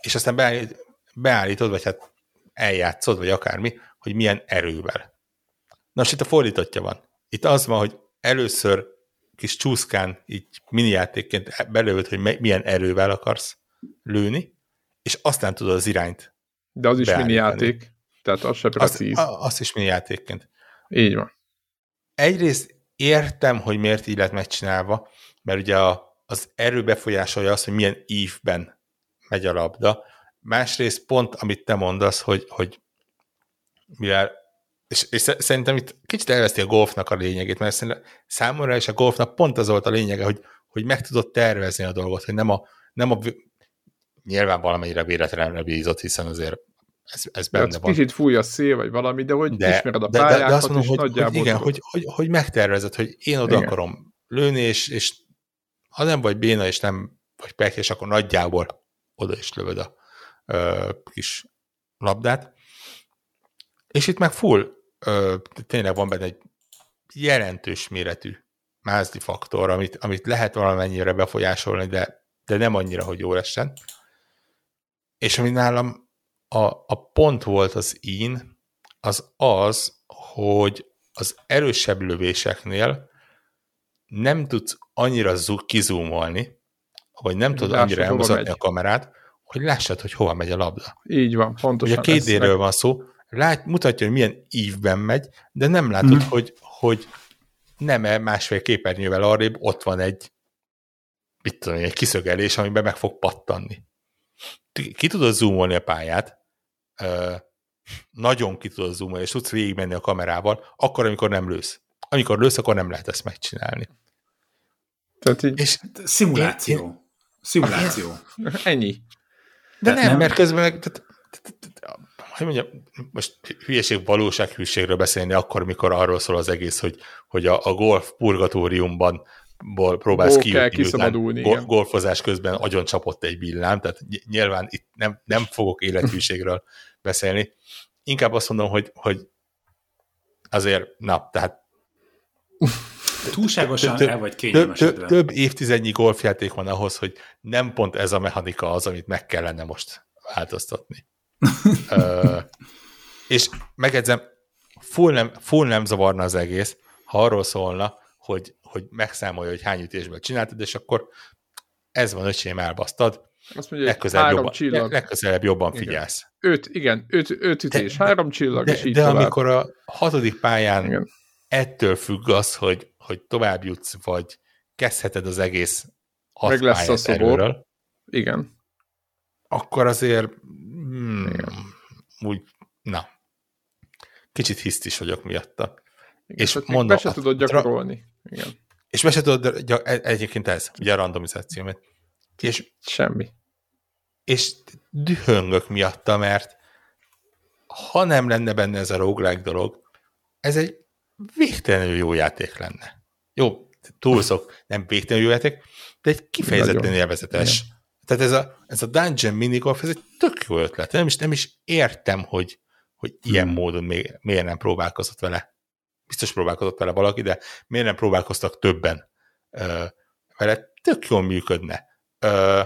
és aztán beállít, beállítod, vagy hát eljátszod, vagy akármi, hogy milyen erővel. Na most itt a fordítottja van. Itt az van, hogy először kis csúszkán, így mini játékként belőled, hogy milyen erővel akarsz lőni, és aztán tudod az irányt. De az is mini beállítani. játék, tehát az se precíz. a- azt is mini játékként. Így van. Egyrészt értem, hogy miért így lett megcsinálva, mert ugye a, az erő befolyásolja azt, hogy milyen ívben megy a labda. Másrészt pont, amit te mondasz, hogy, hogy mivel és, és szerintem itt kicsit elveszti a golfnak a lényegét, mert szerintem számomra és a golfnak pont az volt a lényege, hogy, hogy meg tudod tervezni a dolgot, hogy nem a, nem a nyilván valamennyire véletlenre bízott, hiszen azért ez, ez benne hát van. Kicsit fúj a szél, vagy valami, de hogy de, ismered a de, pályákat, de, de azt mondom, hogy, hogy igen, tudod. hogy, hogy, hogy megtervezed, hogy én oda Igen. akarom lőni, és, és ha nem vagy béna, és nem vagy pekés, akkor nagyjából oda is lövöd a ö, kis labdát. És itt meg full, ö, tényleg van benne egy jelentős méretű mázdi faktor, amit, amit lehet valamennyire befolyásolni, de, de nem annyira, hogy jól essen. És ami nálam a, a pont volt az ín, az az, hogy az erősebb lövéseknél nem tudsz annyira zu- kizúmolni, vagy nem tudod Lássad, annyira megy. a kamerát, hogy lássad, hogy hova megy a labda. Így van, Ugye pontosan. a két meg- van szó, lát, mutatja, hogy milyen ívben megy, de nem látod, Mhm. hogy, hogy nem-e másfél képernyővel arrébb ott van egy mit tudom én, egy kiszögelés, amiben meg fog pattanni. Ki tudod zoomolni a pályát, nagyon ki tudod zoomolni, és tudsz végigmenni a kamerával, akkor, amikor nem lősz. Amikor lősz, akkor nem lehet ezt megcsinálni. Tehát így, És, Szimuláció. Szimuláció. <laughs> ennyi. de nem, nem- mert közben meg, tehát, hogy mondjam, most hülyeség, valósághűségről beszélni akkor, mikor arról szól az egész, hogy, hogy a, a golf purgatóriumban ból próbálsz kell kijutni, kiszabadulni, go- golfozás közben agyon csapott egy villám, tehát ny- nyilván itt nem, nem fogok élethűségről <laughs> beszélni. Inkább azt mondom, hogy, hogy azért, na, tehát Túlságosan Több- el vagy több, kényelmesedve. több évtizednyi golfjáték van ahhoz, hogy nem pont ez a mechanika az, amit meg kellene most változtatni. <laughs> Ö, és megedzem, full nem, full nem zavarna az egész, ha arról szólna, hogy, hogy megszámolja, hogy hány ütésből csináltad, és akkor ez van, öcsém, elbasztad, Azt mondja, legközelebb három jobban, csillag. leg- legközelebb jobban Igen. figyelsz. Öt, igen, öt, öt ütés, De- három csillag, és De, így de tovább. amikor a hatodik pályán Igen. ettől függ az, hogy, hogy tovább jutsz, vagy kezdheted az egész hat Meg lesz a szobor. erőről, Igen. akkor azért hmm, Igen. úgy, na, kicsit hiszt is vagyok miatta. Igen. És mondom, be se a- tudod gyakorolni. Igen. És be se tudod, gy- e- egyébként ez, ugye a randomizáció, mert és, Semmi. és dühöngök miatta, mert ha nem lenne benne ez a roguelike dolog, ez egy végtelenül jó játék lenne. Jó, túlszok, nem végtelenül jó játék, de egy kifejezetten Nagyon. élvezetes. Tehát ez a, ez a Dungeon minigolf, ez egy tök jó ötlet. Nem is, nem is értem, hogy, hogy ilyen Hmm. módon még, miért nem próbálkozott vele. Biztos próbálkozott vele valaki, de miért nem próbálkoztak többen ö, vele? Tök jól működne. Ö,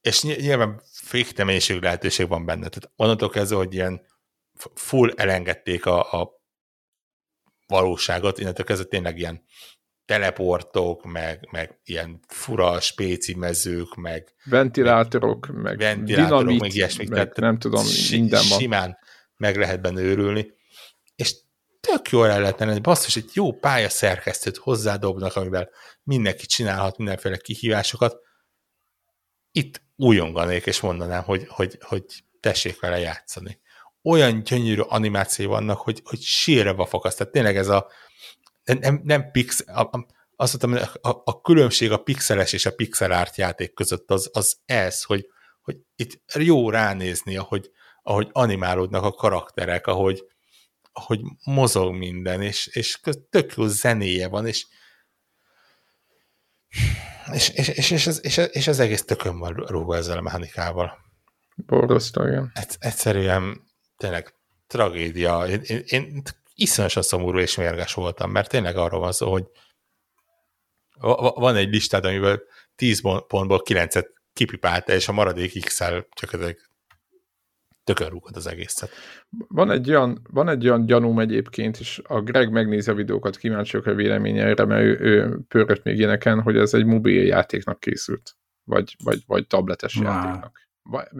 és ny- nyilván fékte mennyiség lehetőség van benne. Tehát onnantól kezdve, hogy ilyen full elengedték a, a valóságot, innentől kezdve tényleg ilyen teleportok, meg, meg ilyen fura spéci mezők, meg Ventilátorok, meg ventilátorok, dinamit, meg ilyesmik. meg nem tudom, minden van. Simán meg lehet benne őrülni. És tök jól el lehetne lenni. Basszus, egy jó pálya szerkesztőt hozzádobnak, amivel mindenki csinálhat mindenféle kihívásokat. Itt újonganék, és mondanám, hogy, hogy, hogy tessék vele játszani. Olyan gyönyörű animáció vannak, hogy, hogy sírva fakasz. Tehát tényleg ez a nem, nem pix, a, a, azt mondtam, a, a különbség a pixeles és a pixel art játék között az, az ez, hogy, hogy itt jó ránézni, ahogy, ahogy animálódnak a karakterek, ahogy, ahogy mozog minden, és, és tök jó zenéje van, és és, és, és, és, ez, és, ez- és az egész tökön van rúgva ezzel a mechanikával. Borzasztó, igen. Ez, egyszerűen tényleg tragédia. Én, én, én iszonyosan szomorú és mérges voltam, mert tényleg arról van szó, hogy va- va- van egy listád, amivel 10 pont- pontból 9-et kipipálta, és a maradék X-el csak ezek tökön rúgod az egészet. Van egy, olyan, van egy olyan gyanúm egyébként, és a Greg megnézi a videókat, kíváncsi vagyok a véleményeire, mert ő, ő pörgött még ilyeneken, hogy ez egy mobil játéknak készült, vagy, vagy, vagy tabletes Wow. játéknak.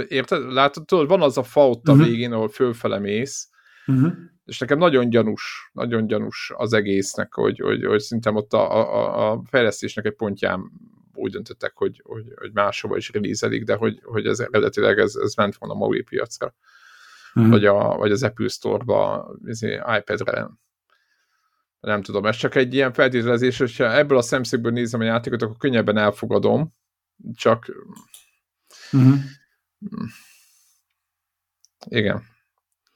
Érted? Látod, tudod, van az a fa ott a Mhm. végén, ahol fölfele mész, Uh-huh. és nekem nagyon gyanús, nagyon gyanús az egésznek, hogy, hogy, hogy szerintem ott a, a, a fejlesztésnek egy pontján úgy döntöttek, hogy, hogy, hogy máshova is releaselik, de hogy, hogy ez eredetileg ez, ez ment volna a mobil piacra. uh-huh. vagy, a, vagy az Apple Store-ba izé, iPad-re. Nem tudom, ez csak egy ilyen feltételezés, hogyha ebből a szemszögből nézem a játékot, akkor könnyebben elfogadom, csak uh-huh. Igen.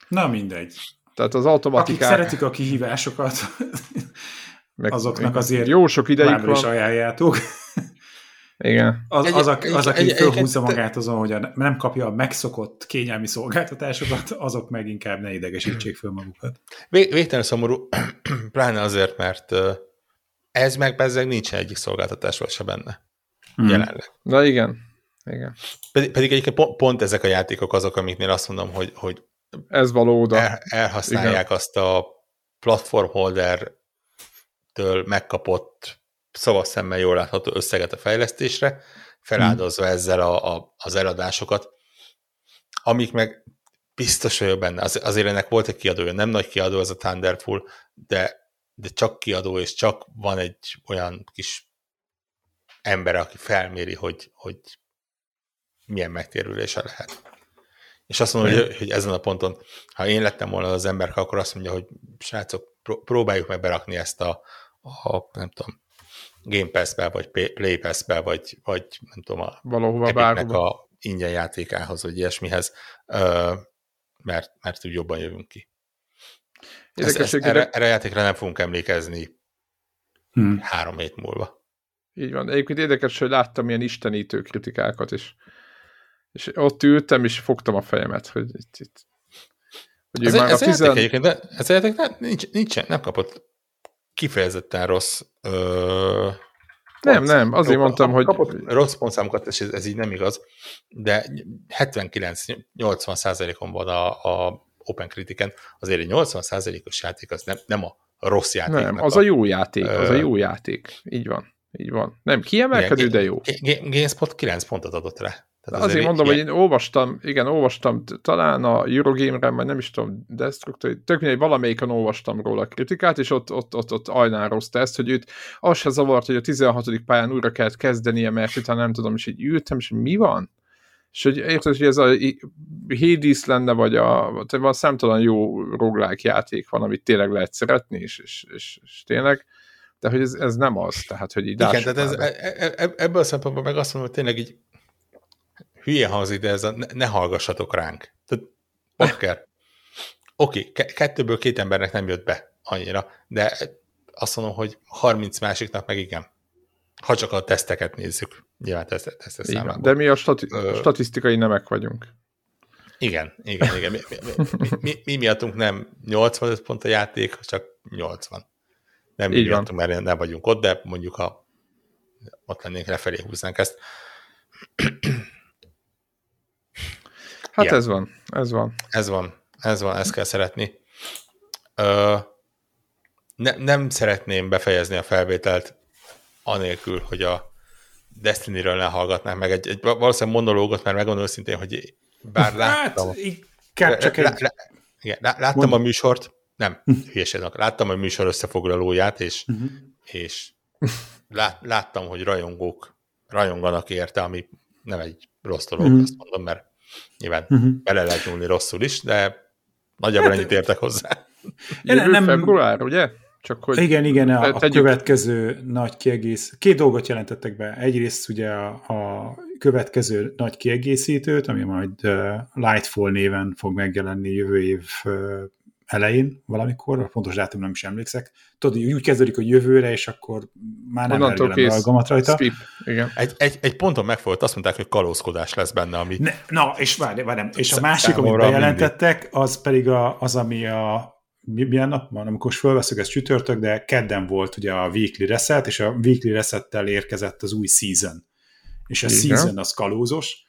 Na mindegy. Tehát az automatikák... Akik szeretik a kihívásokat, <laughs> meg, azoknak azért jó sok ideig van. is ajánljátok. Igen. Az, az, a, az aki egy, fölhúzza magát azon, hogy a, nem kapja a megszokott kényelmi szolgáltatásokat, azok meg inkább ne idegesítsék föl magukat. Végtelen szomorú, <clears throat> pláne azért, mert ez meg bezzeg nincsen egyik szolgáltatásról se benne. Hmm. Jelenleg. Na igen. Igen. Pedig, pedig egyébként pont, pont ezek a játékok azok, amiknél azt mondom, hogy, hogy ez való oda. El, elhasználják igen. azt a platform holder től megkapott szavas szemmel jól látható összeget a fejlesztésre, feláldozva hmm. ezzel a, a, az eladásokat, amik meg biztos vagyok benne. Az, azért ennek volt egy kiadója, nem nagy kiadó ez a Thunderful, de, de csak kiadó, és csak van egy olyan kis ember, aki felméri, hogy, hogy milyen megtérülése lehet. És azt mondom, hogy, hogy ezen a ponton, ha én lettem volna az ember, akkor azt mondja, hogy srácok, próbáljuk meg berakni ezt a, a nem tudom, Game Pass-be, vagy Play Pass-be, vagy, vagy nem tudom, a Valahova bárhova. a ingyen játékához, vagy ilyesmihez, mert, mert úgy jobban jövünk ki. Ez, ez, erre, erre a játékra nem fogunk emlékezni hmm. három hét múlva. Így van. Egyébként érdekes, hogy láttam ilyen istenítő kritikákat is. És ott ültem, és fogtam a fejemet, hogy itt, itt hogy ez, már ez a tizen... játék de ez a játék nem, nincs, nincsen, nem kapott kifejezetten rossz ö, nem, nem, azért mondtam, hogy... Kapott rossz pontszámokat, és ez, ez így nem igaz, de 79-80 százalékon van a, a Open Critiken, azért egy 80 százalékos játék az nem, nem a rossz játék. Nem, az a, a jó játék, az a jó játék. Így van, így van. Nem kiemelkedő, de jó. GameSpot 9 pontot adott rá. Tehát azért, azért mondom, ilyen... hogy én olvastam, igen, olvastam talán a Eurogame-re, majd nem is tudom, Destructor, tök mindegy, valamelyiken olvastam róla a kritikát, és ott, ott, ott, ott ajnározta ezt, hogy őt az se zavart, hogy a 16. pályán újra kellett kezdenie, mert utána nem tudom, és így ültem, és mi van? És hogy érted, hogy ez a Hades lenne, vagy a, van számtalan jó roguelike játék van, amit tényleg lehet szeretni, és, és, és, és tényleg, de hogy ez, ez nem az, tehát hogy így Igen, tehát ez, e, e, e, ebből a szempontból meg azt mondom, hogy tényleg így hülye hangzik, de ez a ne, ne hallgassatok ránk. Tehát. Oké, okay, kettőből két embernek nem jött be annyira, de azt mondom, hogy 30 másiknak meg igen. Ha csak a teszteket nézzük. Nyilván teszt, teszt igen, De mi a stati- Ö... statisztikai nemek vagyunk. Igen, igen, igen. Mi, mi, mi, mi, mi miattunk nem 85 pont a játék, csak 80. Nem mi miattunk, mert nem vagyunk ott, de mondjuk ha ott lennénk, lefelé húznánk ezt. Hát ja. ez van, ez van. Ez van, ez van, ezt kell szeretni. Ö, ne, nem szeretném befejezni a felvételt anélkül, hogy a Destiny-ről ne hallgatnánk meg egy, egy valószínűleg monológot, mert megmondom őszintén, hogy bár hát, láttam... Hát, inkább csak egy... Lá, igen, láttam Mond. a műsort, nem, hülyeségnek, láttam a műsor összefoglalóját, és, uh-huh. és lát, láttam, hogy rajongók rajonganak érte, ami nem egy rossz dolog, uh-huh. azt mondom, mert Nyilván uh-huh. bele lehet nyúlni rosszul is, de nagyjából hát, ennyit értek hozzá. <laughs> Jövő nem, február, ugye? Csak hogy igen, igen, a, a következő nagy kiegész. Két dolgot jelentettek be. Egyrészt ugye a, a következő nagy kiegészítőt, ami majd uh, Lightfall néven fog megjelenni jövő év uh, elején valamikor, a pontos dátum nem is emlékszek. Tudod, úgy kezdődik, hogy jövőre, és akkor már nem erőlem a alkalmat rajta. Skip. Igen. Egy, egy, egy ponton megfogott, azt mondták, hogy kalózkodás lesz benne, ami... Ne, na, és várj, várj, és a másik, amit bejelentettek, mindig. az pedig a, az, ami a milyen nap van, amikor fölveszünk, ez csütörtök, de kedden volt ugye a weekly reset, és a weekly resettel érkezett az új season. És a Igen. season az kalózos.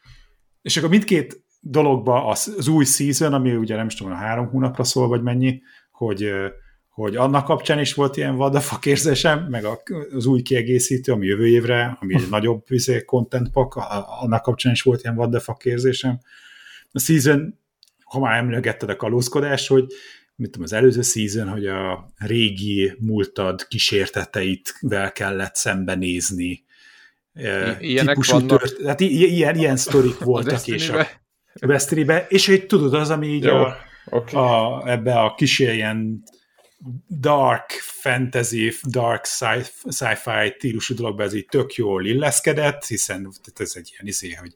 És akkor mindkét dologba az, az új season, ami ugye nem is tudom, három hónapra szól, vagy mennyi, hogy, hogy annak kapcsán is volt ilyen vadafak érzésem, meg az új kiegészítő, ami jövő évre, ami egy nagyobb vizé, content pack, annak kapcsán is volt ilyen vadafak érzésem. A season, ha már emlegetted a kalózkodást, hogy mit tudom, az előző season, hogy a régi múltad kísérteteitvel kellett szembenézni, Ilyenek típusú vannak. Tört, hát ilyen, ilyen sztorik voltak, és a, Westerybe, és hogy tudod, az, ami így Jó, a, oké. a, ebbe a kis ilyen dark fantasy, dark sci- sci-fi stílusú dologba ez így tök jól illeszkedett, hiszen tehát ez egy ilyen izé, hogy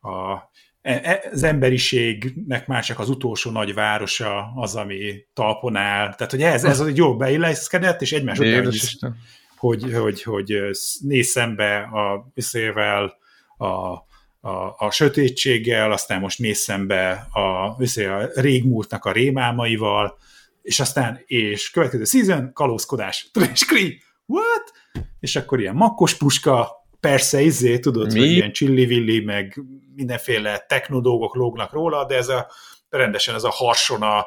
a, e- e- az emberiségnek már csak az utolsó nagy városa az, ami talpon áll. Tehát, hogy ez, ez az egy jól beilleszkedett, és egymás után, hogy, hogy, hogy, hogy néz szembe a viszével, a, a, a sötétséggel, aztán most néz szembe a, a régmúltnak a rémálmaival, és aztán, és következő season, kalózkodás. Kree, what? És akkor ilyen makkos puska, persze, izé, tudod, Mi? hogy ilyen csillivilli, meg mindenféle techno dolgok lógnak róla, de ez a rendesen ez a harsona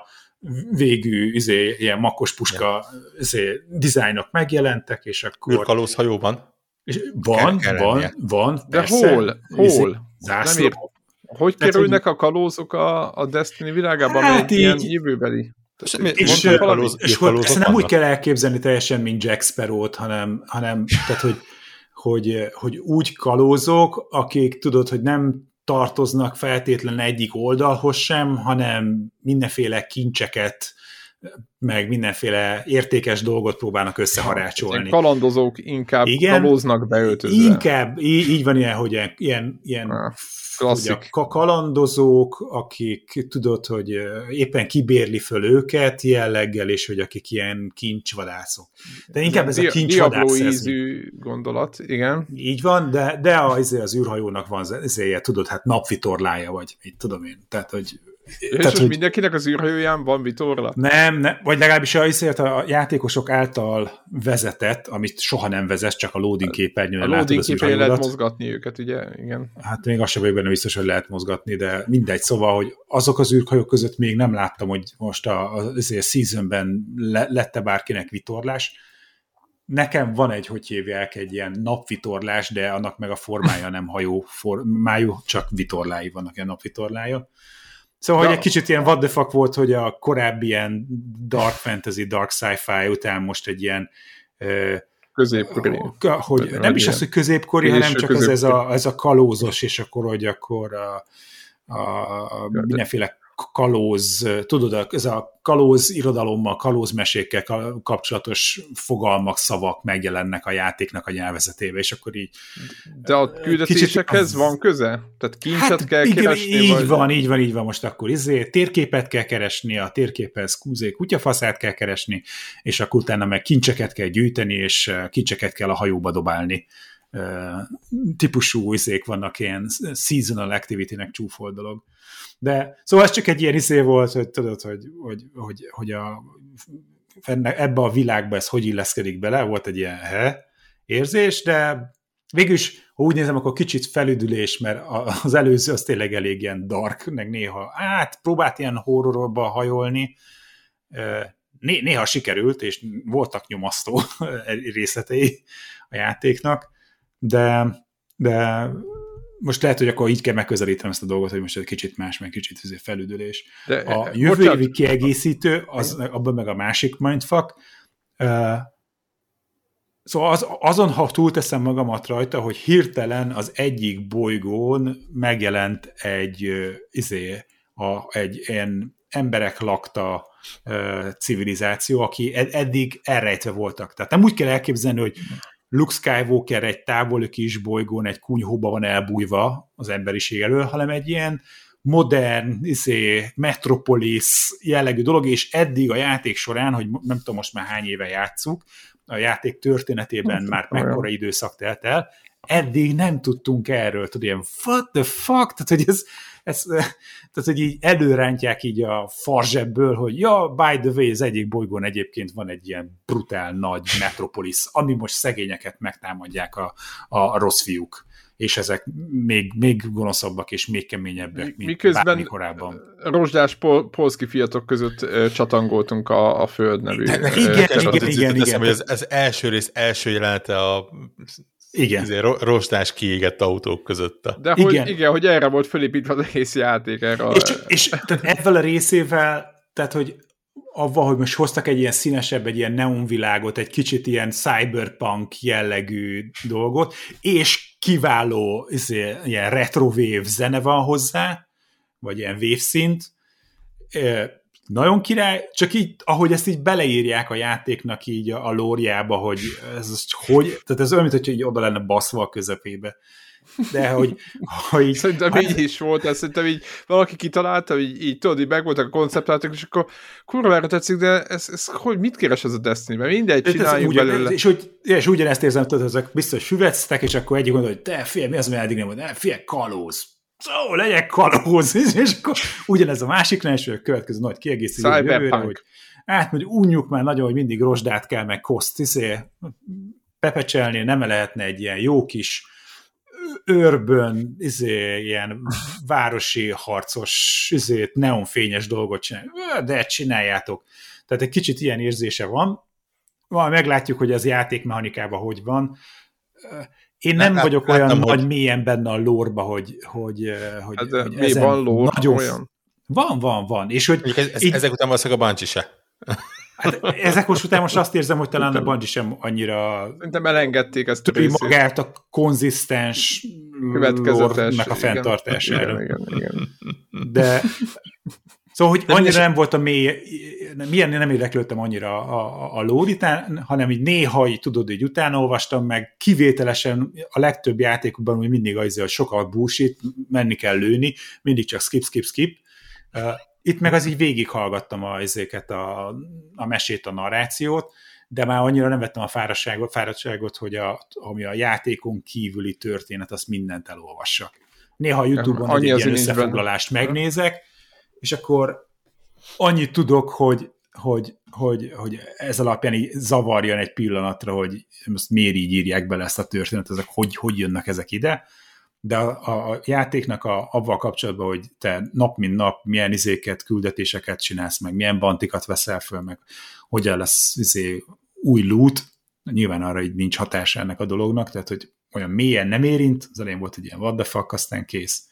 végű izé, ilyen makkos puska izé, dizájnok megjelentek, és akkor... Űrkalóz hajóban. És van, van, lennie. van, De persze. hol? Izé, Hol? Nem Zászló. Hogy Tehát, kerülnek a kalózok a, a Destiny világába, Hát hát egy ilyen így. jövőbeli? És, És, kalóz- és űrkalózok ezt nem úgy kell elképzelni teljesen, mint Jack Sparrow-t, hanem, hanem tehát, hogy, hogy, hogy úgy kalózok, akik tudod, hogy nem tartoznak feltétlenül egyik oldalhoz sem, hanem mindenféle kincseket, meg mindenféle értékes dolgot próbálnak összeharácsolni. kalandozók inkább Igen. kalóznak beöltözve. Inkább, így, így van ilyen, hogy ilyen, ilyen, Ah, klasszik. ka- kalandozók, akik tudod, hogy éppen kibérli föl őket jelleggel, és hogy akik ilyen kincsvadászok. De inkább ez a kincsvadász. Diablo ízű gondolat, igen. így van, de, de az, az, űrhajónak van ezért, tudod, hát napvitorlája, vagy mit tudom én. Tehát, hogy, És tehát, hogy mindenkinek az űrhajóján van vitorla? nem, nem, vagy legalábbis azért a játékosok által vezetett, amit soha nem vezet, csak a loading A képernyőn látod loading képén lehet mozgatni őket, ugye? Igen. Hát még azt sem vagyok benne biztos, hogy lehet mozgatni, de mindegy. Szóval, hogy azok az űrhajók között még nem láttam, hogy most a, a, a seasonben le, lette bárkinek vitorlás. Nekem van egy, hogy hívják, egy ilyen napvitorlás, de annak meg a formája nem hajó formájú, csak vitorlái vannak, ilyen napvitorlája. Szóval, hogy Ja. egy kicsit ilyen what the fuck volt, hogy a korábbi ilyen dark fantasy, dark sci-fi után most egy ilyen ö, Középkori. Hogy nem is ilyen az, hogy középkori, késő hanem csak az, ez, a, középkori. ez a kalózos, és akkor, hogy akkor a, a de- mindenféle kalóz, tudod, ez a kalóz irodalommal, kalózmesékkel ka- kapcsolatos fogalmak, szavak megjelennek a játéknak a nyelvezetébe, és akkor így De a küldetésekhez Kicsit- van köze? Tehát kincset Hát kell igen, keresni? így vagy... van, így van, így van most akkor izé, térképet kell keresni, a térképhez kúzé kutyafaszát kell keresni, és akkor utána meg kincseket kell gyűjteni, és kincseket kell a hajóba dobálni. Típusú izék vannak ilyen seasonal activity-nek csúfolt dolog. De szóval ez csak egy ilyen izé volt, hogy tudod, hogy, hogy, hogy, hogy a, enne- ebbe a világba ez hogy illeszkedik bele, volt egy ilyen he, érzés, de végülis, ha úgy nézem, akkor kicsit felüdülés, mert az előző az tényleg elég ilyen dark, meg néha, hát próbált ilyen horrorba hajolni, néha sikerült, és voltak nyomasztó <laughs> részletei a játéknak, de, de most lehet, hogy akkor így kell megközelítenem ezt a dolgot, hogy most egy kicsit más, meg kicsit azért felüdülés. De, A eh, jövő bocsánat, évi kiegészítő, az, abban meg a másik mindfuck. Uh, szóval az, azon, ha túlteszem magamat rajta, hogy hirtelen az egyik bolygón megjelent egy, uh, izé, a, egy ilyen emberek lakta uh, civilizáció, aki ed- eddig elrejtve voltak. Tehát nem úgy kell elképzelni, hogy Luke Skywalker egy távoli kis bolygón, egy kunyhóba van elbújva az emberiség elől, hanem egy ilyen modern, izé, metropolis jellegű dolog, és eddig a játék során, hogy nem tudom most már hány éve játszuk, a játék történetében már olyan. mekkora időszak telt el, eddig nem tudtunk erről, tudod, ilyen what the fuck, tehát hogy ez, ez <laughs> tehát, hogy így előrántják így a farzsebből, hogy ja, by the way, az egyik bolygón egyébként van egy ilyen brutál nagy metropolis, ami most szegényeket megtámadják a, a rossz fiúk és ezek még, még gonoszabbak és még keményebbek, mint Miközben bármi korábban. rozsdás pol- polszki fiatok között ö, csatangoltunk a, a Föld nevű. De- de ö, igen, igen, igen, igen. az, az első rész első jelenete a Igen. ro- rostás kiégett autók között. A, De hogy, Igen. igen. hogy erre volt felépítve az egész játék, erre a, És, és tehát ezzel a részével, tehát hogy avval, hogy most hoztak egy ilyen színesebb, egy ilyen neonvilágot, egy kicsit ilyen cyberpunk jellegű dolgot, és kiváló izé, ilyen retrowave zene van hozzá, vagy ilyen wave nagyon király, csak így, ahogy ezt így beleírják a játéknak így a, a lóriába, hogy ez, hogy, tehát ez olyan, mint hogy így oda lenne baszva a közepébe. De hogy, hogy így... Szerintem hát, így is volt, ez szerintem így valaki kitalálta, így, így tudod, így megvoltak a konceptátok, és akkor kurvára tetszik, de ez, ez hogy mit keres ez a destiny -ben? Mindegy, csináljunk ugyan, belőle. És, hogy, és ugyanezt érzem, hogy ezek biztos süvectek, és akkor egyik gondol, hogy te fél, mi az, mert eddig nem volt, ne, fél, kalóz szó, legyek kalóz, és akkor ugyanez a másik és a következő nagy kiegészítő jövőre, hogy hát mondjuk unjuk már nagyon, hogy mindig rozsdát kell, meg koszt, izé, pepecselni, nem lehetne egy ilyen jó kis őrbön, izé, ilyen városi harcos, izé, neonfényes dolgot csinálni. De csináljátok. Tehát egy kicsit ilyen érzése van. Majd meglátjuk, hogy az játékmechanikában hogy van. Én nem hát, vagyok hát, olyan nem, nagy hogy... mélyen benne a lórba, hogy, hogy, hogy, hát, hogy mi van lór, nagyon... olyan? Van, van, van. És hogy ez, ez, így... ezek után valószínűleg a Bungie se. Hát ezek most után most azt érzem, hogy talán a Bungie sem annyira Szerintem elengedték ezt a részét. magát a konzisztens következetes a fenntartására. Igen, igen, igen. De Szóval, hogy annyira nem volt a mély, milyen nem érdeklődtem annyira a, a, a lóritán, hanem így néha így tudod, hogy utána olvastam meg, kivételesen a legtöbb játékokban hogy mindig az, hogy sokat búsít, menni kell lőni, mindig csak skip, skip, skip. Itt meg az így végighallgattam a, ezéket a, a mesét, a narrációt, de már annyira nem vettem a fáradtságot, fáradtságot hogy a, ami a játékon kívüli történet, azt mindent elolvassak. Néha a Youtube-on egy ilyen összefoglalást megnézek, és akkor annyit tudok, hogy, hogy, hogy, hogy ez alapján így zavarjon egy pillanatra, hogy most miért így írják bele ezt a történetet, ezek hogy, hogy jönnek ezek ide, de a, a játéknak a, avval kapcsolatban, hogy te nap mint nap milyen izéket, küldetéseket csinálsz meg, milyen bantikat veszel föl, meg hogyan lesz izé, új loot, nyilván arra így nincs hatása ennek a dolognak, tehát hogy olyan mélyen nem érint, az elején volt egy ilyen what the fuck, aztán kész.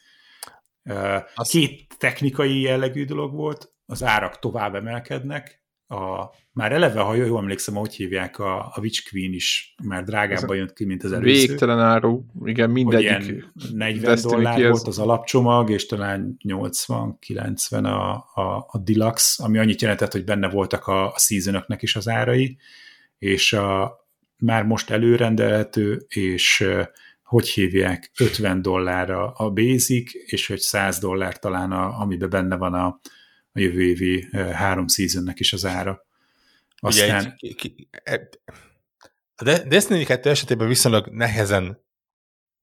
Azt... Két technikai jellegű dolog volt, az árak tovább emelkednek, a, már eleve, ha jól emlékszem, hogy hívják, a, a Witch Queen is már drágábban jött ki, mint az előző. Végtelen áru, igen, mindegyik. 40 Destiny dollár volt az alapcsomag, és talán 80-90 a, a, a deluxe, ami annyit jelentett, hogy benne voltak a, a seasonoknek is az árai, és a, már most előrendelhető, és hogy hívják, 50 dollárra a basic, és hogy 100 dollár talán, a, amiben benne van a, a jövő évi három seasonnek is az ára. Aztán... Ugye, egy, ki, e, a Destiny 2 esetében viszonylag nehezen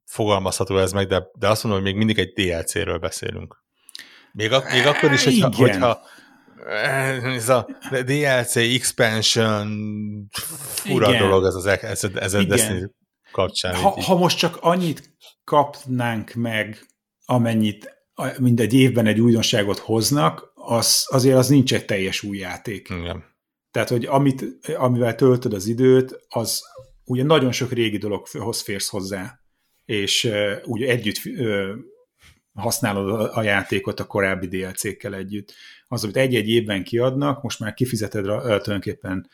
fogalmazható ez meg, de, de azt mondom, hogy még mindig egy DLC-ről beszélünk. Még, a, még akkor is, hogyha, hogyha ez a DLC expansion fura Igen. dolog ez, az, ez, ez a Destiny kapcsán. Ha, ha most csak annyit kapnánk meg, amennyit mindegy évben egy újdonságot hoznak, az, azért az nincs egy teljes új játék. Igen. Tehát, hogy amit, amivel töltöd az időt, az ugye nagyon sok régi dologhoz férsz hozzá, és uh, ugye együtt uh, használod a, játékot a korábbi DLC-kkel együtt. Az, amit egy-egy évben kiadnak, most már kifizeted uh, tulajdonképpen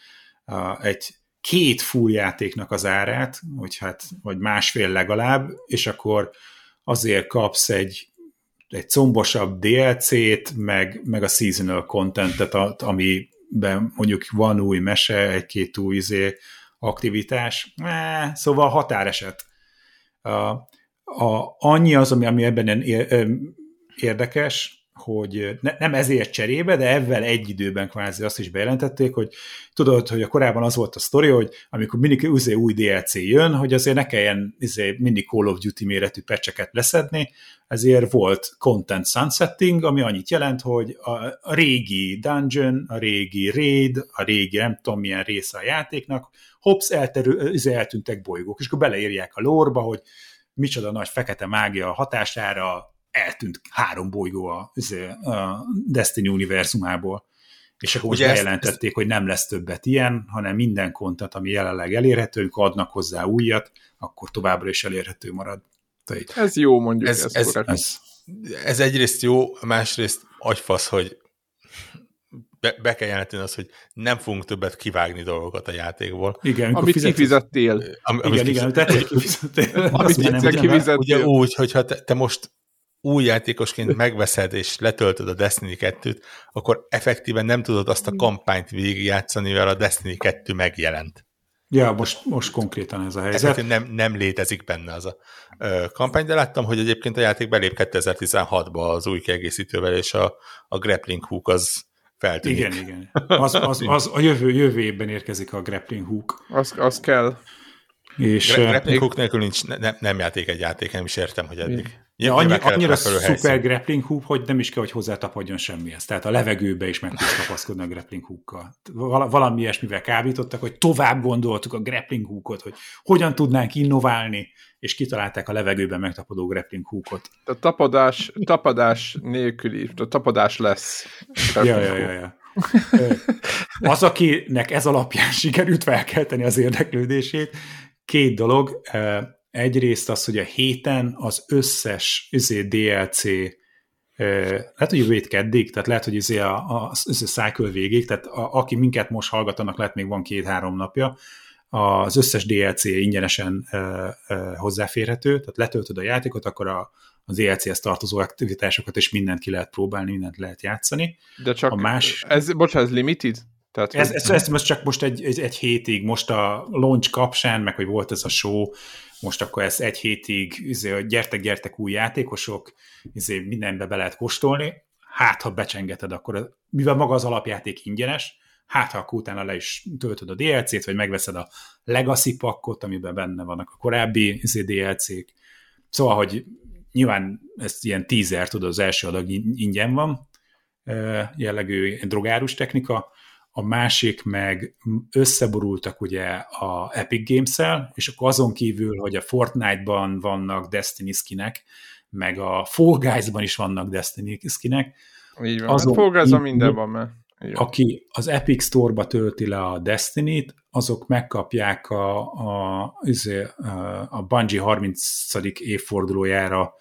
uh, egy két full játéknak az árát, vagy, hát, vagy másfél legalább, és akkor azért kapsz egy, egy combosabb DLC-t, meg, meg a seasonal contentet, amiben mondjuk van új mese, egy-két új izé, aktivitás, eh, szóval határeset. A, a, annyi az, ami, ami ebben érdekes, hogy ne, nem ezért cserébe, de ezzel egy időben kvázi azt is bejelentették, hogy tudod, hogy a korábban az volt a sztori, hogy amikor mindig uzé új DLC jön, hogy azért ne kelljen izé, mindig Call of Duty méretű pecseket leszedni, ezért volt content sunsetting, ami annyit jelent, hogy a, a régi dungeon, a régi raid, a régi nem tudom milyen része a játéknak, hops, elterül, izé, eltűntek bolygók, és akkor beleírják a lórba, hogy micsoda nagy fekete mágia hatására eltűnt három bolygó a, izé, a Destiny univerzumából. És akkor most bejelentették, ezt, hogy nem lesz többet ilyen, hanem minden kontent, ami jelenleg elérhető, amikor adnak hozzá újat, akkor továbbra is elérhető marad. Tehát, ez jó, mondjuk. Ez, ez, ez, ez, ez egyrészt jó, másrészt agyfasz, hogy be, be kell jelenteni az, hogy nem fogunk többet kivágni dolgokat a játékból. Igen, amit fizet... kifizettél. Am, igen, amit igen, kifizettél. Amit kifizettél. Amit kifizettél. Ugye úgy, hogyha te, te most új játékosként megveszed és letöltöd a Destiny 2-t, akkor effektíven nem tudod azt a kampányt végigjátszani, mivel a Destiny 2 megjelent. Ja, most, most konkrétan ez a helyzet. nem, nem létezik benne az a ö, kampány, de láttam, hogy egyébként a játék belép 2016-ba az új kiegészítővel, és a, a grappling hook az feltűnik. Igen, igen. Az, az, az a jövő, jövő évben érkezik a grappling hook. Az, az kell. És, Gra- grappling hook nélkül nincs, ne, nem játék egy játék, nem is értem, hogy eddig. Ja, annyi, annyira szuper grappling hook, hogy nem is kell, hogy hozzátapadjon semmihez. Tehát a levegőbe is meg tudsz kapaszkodni a grappling hookkal. Valami ilyesmivel kábítottak, hogy tovább gondoltuk a grappling hookot, hogy hogyan tudnánk innoválni, és kitalálták a levegőben megtapadó grappling hookot. A tapadás, tapadás nélküli, a tapadás lesz. Ja, ja, ja, ja. Az, akinek ez alapján sikerült felkelteni az érdeklődését, két dolog Egyrészt az, hogy a héten az összes izé, DLC lehet, hogy jövő keddig, tehát lehet, hogy izé a, a, a cycle végig, tehát a, aki minket most hallgatanak, lehet még van két-három napja, az összes DLC ingyenesen ö, ö, hozzáférhető, tehát letöltöd a játékot, akkor a, az DLC-hez tartozó aktivitásokat és mindent ki lehet próbálni, mindent lehet játszani. De csak, a más... ez, bocsánat, ez limited? Tehát, ez, ez, ez, ez csak most egy, egy, egy hétig, most a launch kapcsán, meg hogy volt ez a show, most akkor ez egy hétig, izé, gyertek, gyertek új játékosok, izé, mindenbe be lehet kóstolni, hát ha becsengeted, akkor mivel maga az alapjáték ingyenes, hát ha akkor utána le is töltöd a DLC-t, vagy megveszed a Legacy pakkot, amiben benne vannak a korábbi izé, DLC-k. Szóval, hogy nyilván ez ilyen teaser, tudod, az első adag ingyen van, jellegű drogárus technika, a másik meg összeborultak ugye a Epic Games-el, és akkor azon kívül, hogy a Fortnite-ban vannak Destiny skinek, meg a Fall Guys-ban is vannak Destiny skinek. Így van, azon, hát Fall Guys-ban minden van, mert aki az Epic Store-ba tölti le a Destiny-t, azok megkapják a, a, izé, a Bungie 30. évfordulójára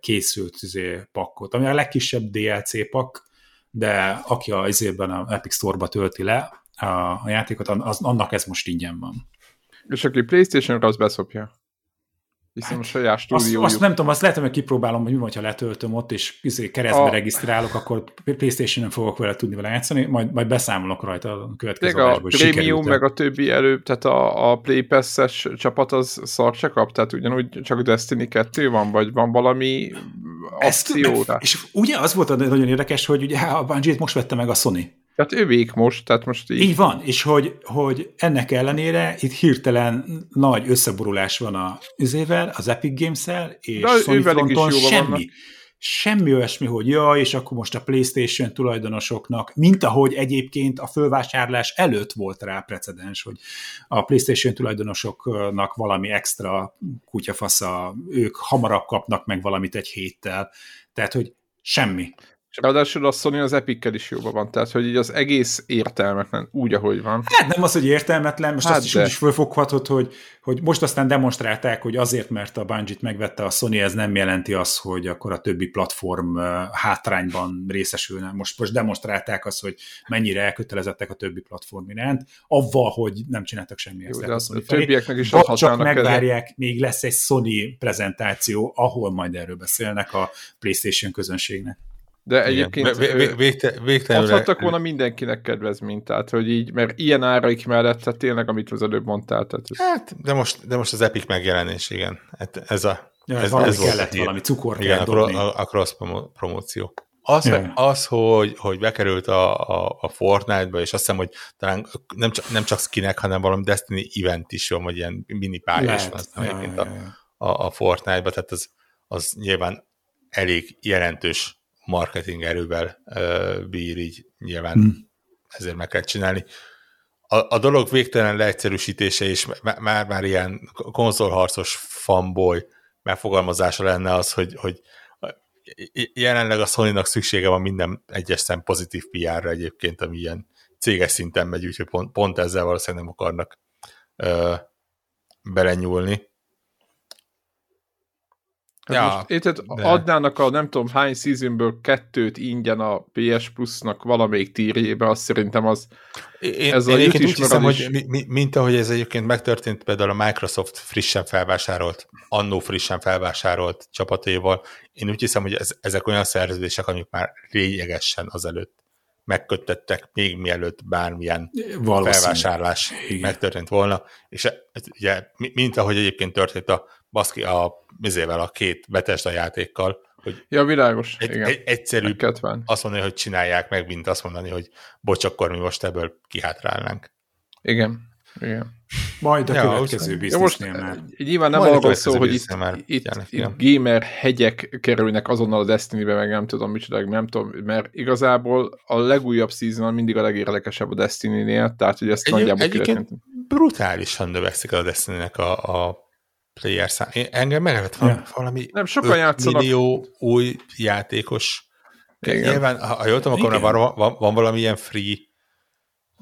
készült izé, pakkot, ami a legkisebb DLC pak, de aki a izében a Epic Store-ba tölti le a, a játékot, az, annak ez most ingyen van. És aki Playstation-ra, az beszopja. Hiszen hát, a saját stúdiójuk. Azt, azt nem tudom, azt lehet, hogy kipróbálom, hogy mi van, ha letöltöm ott, és izé, keresztbe a... regisztrálok, akkor Playstation-en fogok vele tudni vele játszani, majd, majd beszámolok rajta a következő a Premium, meg a többi előbb, tehát a, a Play Pass-es csapat az szar se kap, tehát ugyanúgy csak Destiny 2 van, vagy van valami akció. És ugye az volt nagyon érdekes, hogy ugye a Bungie-t most vette meg a Sony. Tehát ővék most, tehát most így... Így van, és hogy, hogy ennek ellenére itt hirtelen nagy összeborulás van a üzével, az Epic Games-el, és De Sony fronton semmi. Vannak. Semmi olyasmi, hogy ja, és akkor most a PlayStation tulajdonosoknak, mint ahogy egyébként a fölvásárlás előtt volt rá precedens, hogy a PlayStation tulajdonosoknak valami extra kutyafasza, ők hamarabb kapnak meg valamit egy héttel. Tehát, hogy semmi. Ráadásul a Sony az epic is jóban van, tehát hogy így az egész értelmetlen, úgy, ahogy van. Hát nem az, hogy értelmetlen, most hát azt is úgy is fölfoghatod, hogy, hogy most aztán demonstrálták, hogy azért, mert a Bungie-t megvette a Sony, ez nem jelenti azt, hogy akkor a többi platform hátrányban részesülne. Most, most demonstrálták azt, hogy mennyire elkötelezettek a többi platform iránt, avval, hogy nem csináltak semmi Jó, de a, a többieknek is azt Csak megvárják, kezet. még lesz egy Sony prezentáció, ahol majd erről beszélnek a PlayStation közönségnek. De egyébként végtelenül... Adhattak volna mindenkinek kedvezményt, tehát hogy így, mert ilyen áraik mellett, tehát tényleg, amit az előbb mondtál. Tehát ez... Hát, de most, de most az Epic megjelenés, igen. Hát ez a... Ja, ez, valami ez kellett, valami cukor igen, kell dobni. a, a cross promóció. Az, ja. az hogy, hogy bekerült a, a, a Fortnite-ba, és azt hiszem, hogy talán nem csak, nem csak skinek, hanem valami Destiny event is van, vagy ilyen mini pálya is van ja, egyébként ja, ja. a, a, a Fortnite-ba, tehát az, az nyilván elég jelentős marketing erővel bír, így nyilván hmm. ezért meg kell csinálni. A, a dolog végtelen leegyszerűsítése és már-már ilyen konzolharcos fanboy megfogalmazása lenne az, hogy, hogy jelenleg a sony szüksége van minden egyes szem pozitív PR-ra egyébként, ami ilyen céges szinten megy, úgyhogy pont, pont ezzel valószínűleg nem akarnak ö, belenyúlni. Hát ja, most, érted, de... adnának a nem tudom hány seasonből kettőt ingyen a PS Plus-nak valamelyik tírjébe, azt szerintem az én, ez én a én úgy hiszem, is. hogy mi, mint ahogy ez egyébként megtörtént például a Microsoft frissen felvásárolt, annó frissen felvásárolt csapataival, én úgy hiszem, hogy ez, ezek olyan szerződések, amik már lényegesen azelőtt megköttettek, még mielőtt bármilyen felvásárlás Igen. megtörtént volna, és ez, ugye, mint ahogy egyébként történt a baszki a, mizével a két Bethesda játékkal, hogy ja, világos. Egy, igen. egy, egyszerűbb azt mondani, hogy csinálják meg, mint azt mondani, hogy bocs, akkor mi most ebből kihátrálnánk. Igen. Igen. Majd a ja, következő biznisznél már. Nyilván nem arról szó, hogy itt, itt, itt gamer hegyek kerülnek azonnal a Destiny-be, meg nem tudom micsoda, nem tudom, mert igazából a legújabb season mindig a legérdekesebb a Destiny-nél, tehát hogy ezt Egy, nagyjából Egyébként brutálisan növekszik a Destiny-nek a, a player szám. Engem meglepett ja. valami nem, sokan játszanak. millió új játékos. Igen. Nyilván, ha jól tudom, akkor van, van, van valami ilyen free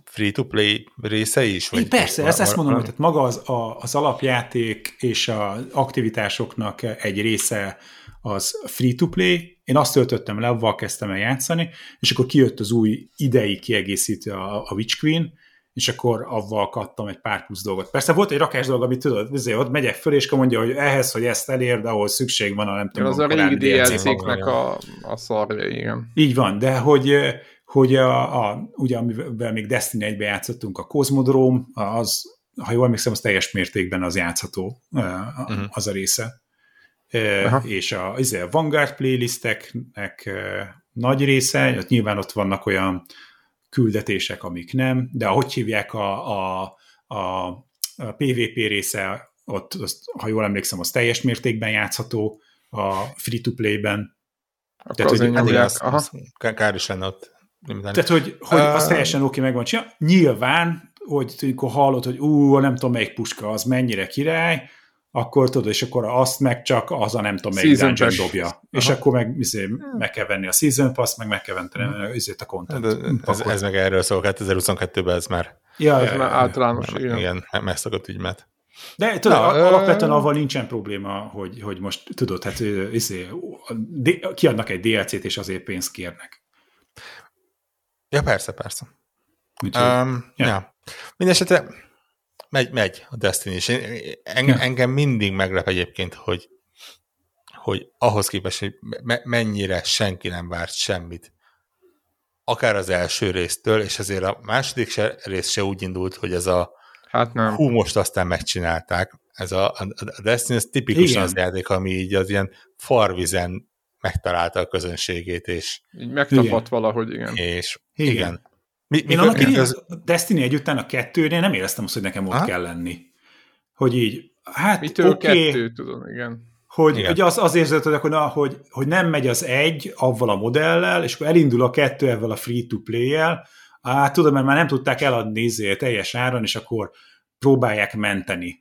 free-to-play része is? Vagy persze, ezt, ezt mondom, hogy tehát maga az, a, az alapjáték és az aktivitásoknak egy része az free-to-play. Én azt töltöttem le, avval kezdtem el játszani, és akkor kijött az új idei kiegészítő a, a Witch Queen, és akkor avval kaptam egy pár plusz dolgot. Persze volt egy rakás dolog, amit tudod, azért ott megyek föl, és akkor mondja, hogy ehhez, hogy ezt elérd, ahol szükség van, a nem tudom. Az a régi DLC-knek a, a szarja, igen. Így van, de hogy, hogy a, a, ugye amivel még Destiny 1 játszottunk, a Cosmodrome, az, ha jól emlékszem, az teljes mértékben az játszható, uh-huh. az a része. Aha. És a, a Vanguard playlisteknek nagy része, ott nyilván ott vannak olyan küldetések, amik nem, de ahogy hívják a, a, a, a PvP része, ott, azt, ha jól emlékszem, az teljes mértékben játszható a free-to-play-ben. Tehát, hogy, az, az, kár is lenne ott. Tehát, hogy, hogy uh, az teljesen oké meg van csinálva. Nyilván, hogy amikor hallod, hogy ú, nem tudom melyik puska az mennyire király, akkor tudod, és akkor azt meg csak az a nem tudom melyik dungeon dobja. Aha. És akkor meg, izé, meg kell venni a Season Pass, meg meg kell venni hmm. a content. Ez, ez, meg erről szól, 2022-ben ez már, ja, ez ja, már általános. Már, igen, igen megszokott ügymet. De tudod, Na, alapvetően avval nincsen probléma, hogy, hogy most tudod, hát izé, kiadnak egy DLC-t, és azért pénzt kérnek. Ja, persze, persze. Úgyhogy, um, ja. ja. Mindenesetre megy, megy a Destiny, és engem, ja. engem mindig meglep egyébként, hogy, hogy ahhoz képest, hogy me, mennyire senki nem várt semmit, akár az első résztől, és azért a második se, rész se úgy indult, hogy ez a hát nem. hú, most aztán megcsinálták. Ez a, a Destiny, ez tipikusan igen. az játék, ami így az ilyen farvizen megtalálta a közönségét, és... Így megtapadt valahogy, igen. És igen. igen. Mi, Én annak idején az... Destiny egy után a kettőnél nem éreztem azt, hogy nekem ott ha? kell lenni. Hogy így, hát Mitől okay, kettő, tudom, igen. Hogy, igen. hogy az, az érzed, hogy, akkor, na, hogy, hogy nem megy az egy avval a modellel, és akkor elindul a kettő ezzel a free-to-play-jel, hát tudom, mert már nem tudták eladni izé teljes áron, és akkor próbálják menteni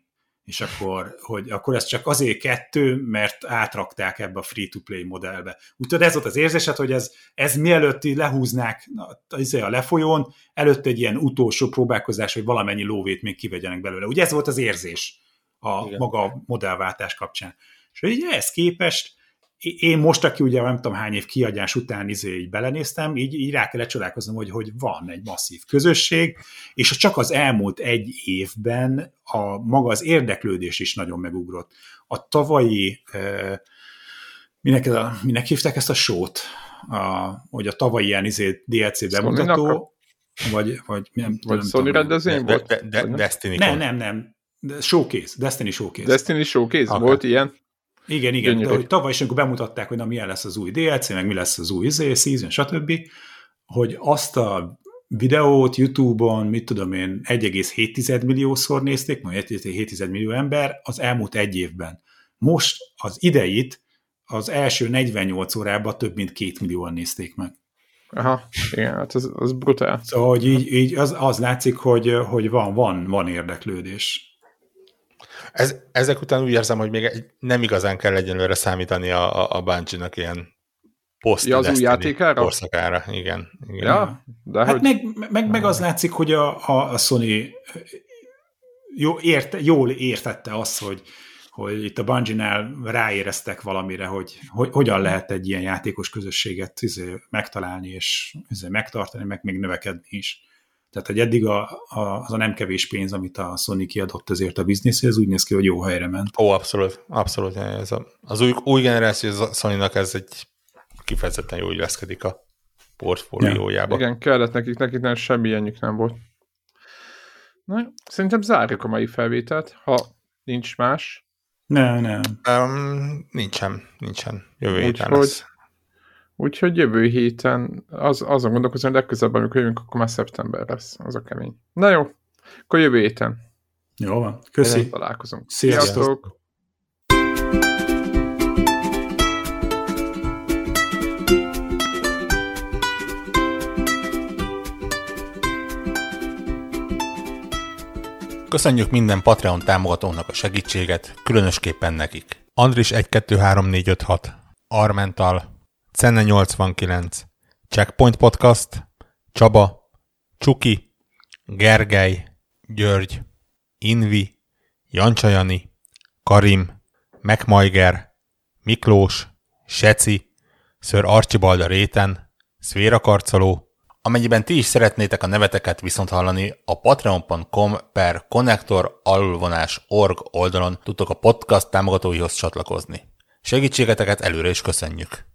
és akkor, hogy akkor ez csak azért kettő, mert átrakták ebbe a free-to-play modellbe. Úgyhogy ez volt az érzésed, hogy ez, ez mielőtt lehúznák izé a lefolyón, előtt egy ilyen utolsó próbálkozás, hogy valamennyi lóvét még kivegyenek belőle. Ugye ez volt az érzés a Igen. maga modellváltás kapcsán. És hogy ehhez képest én most, aki ugye nem tudom hány év kiadás után izé így belenéztem, így, így rá kell csodálkoznom, hogy, hogy van egy masszív közösség, és csak az elmúlt egy évben a maga az érdeklődés is nagyon megugrott. A tavalyi, minek, a, minek hívták ezt a sót? A, hogy a tavalyi ilyen izé DLC bemutató, vagy, vagy nem, vagy nem Sony tudom, rendezvény volt? De, de, de, Destiny. Nem, nem, nem. Showcase, Destiny Showcase. Destiny Showcase, okay. volt ilyen? Igen, igen, Gyönyörű. de hogy tavaly is, amikor bemutatták, hogy na milyen lesz az új DLC, meg mi lesz az új izé, season, stb., hogy azt a videót YouTube-on, mit tudom én, 1,7 milliószor nézték, majd 1,7 millió ember az elmúlt egy évben. Most az ideit az első 48 órában több mint két millióan nézték meg. Aha, igen, hát az, az brutál. Szóval, hogy így, így az, az látszik, hogy, hogy van, van, van érdeklődés. Ez, ezek után úgy érzem, hogy még nem igazán kell egyenlőre számítani a, a, a Bungie-nak ilyen post ja, az új játékára? korszakára. Igen. igen. Ja, de hát hogy... meg, meg, meg az látszik, hogy a, a, a Sony jó, érte, jól értette azt, hogy, hogy itt a Bungie-nál ráéreztek valamire, hogy, hogy hogyan lehet egy ilyen játékos közösséget izé, megtalálni, és izé, megtartani, meg még növekedni is. Tehát, hogy eddig a, a, az a nem kevés pénz, amit a Sony kiadott ezért a bizniszhez, úgy néz ki, hogy jó helyre ment. Ó, abszolút, abszolút. Ez a, az új, új generáció sony ez egy kifejezetten jó illeszkedik a portfóliójába. Ja. Igen, kellett nekik, nekik nem semmi ilyenjük nem volt. Na, szerintem zárjuk a mai felvételt, ha nincs más. Nem, nem. Um, nincsen, nincsen. Jövő héten lesz. Úgyhogy jövő héten az, azon gondolkozom, hogy legközelebb, amikor jövünk, akkor már szeptember lesz. Az a kemény. Na jó, akkor jövő héten. Jó van. Köszi. Találkozunk. Sziasztok. Sziasztok. Köszönjük minden Patreon támogatónak a segítséget, különösképpen nekik. Andris 123456, Armental, Cenne 89, Checkpoint Podcast, Csaba, Csuki, Gergely, György, Invi, Jancsajani, Karim, Megmajger, Miklós, Seci, Ször a réten, Szvéra Karcoló, Amennyiben ti is szeretnétek a neveteket viszont hallani, a patreon.com per connector org oldalon tudtok a podcast támogatóihoz csatlakozni. Segítségeteket előre is köszönjük!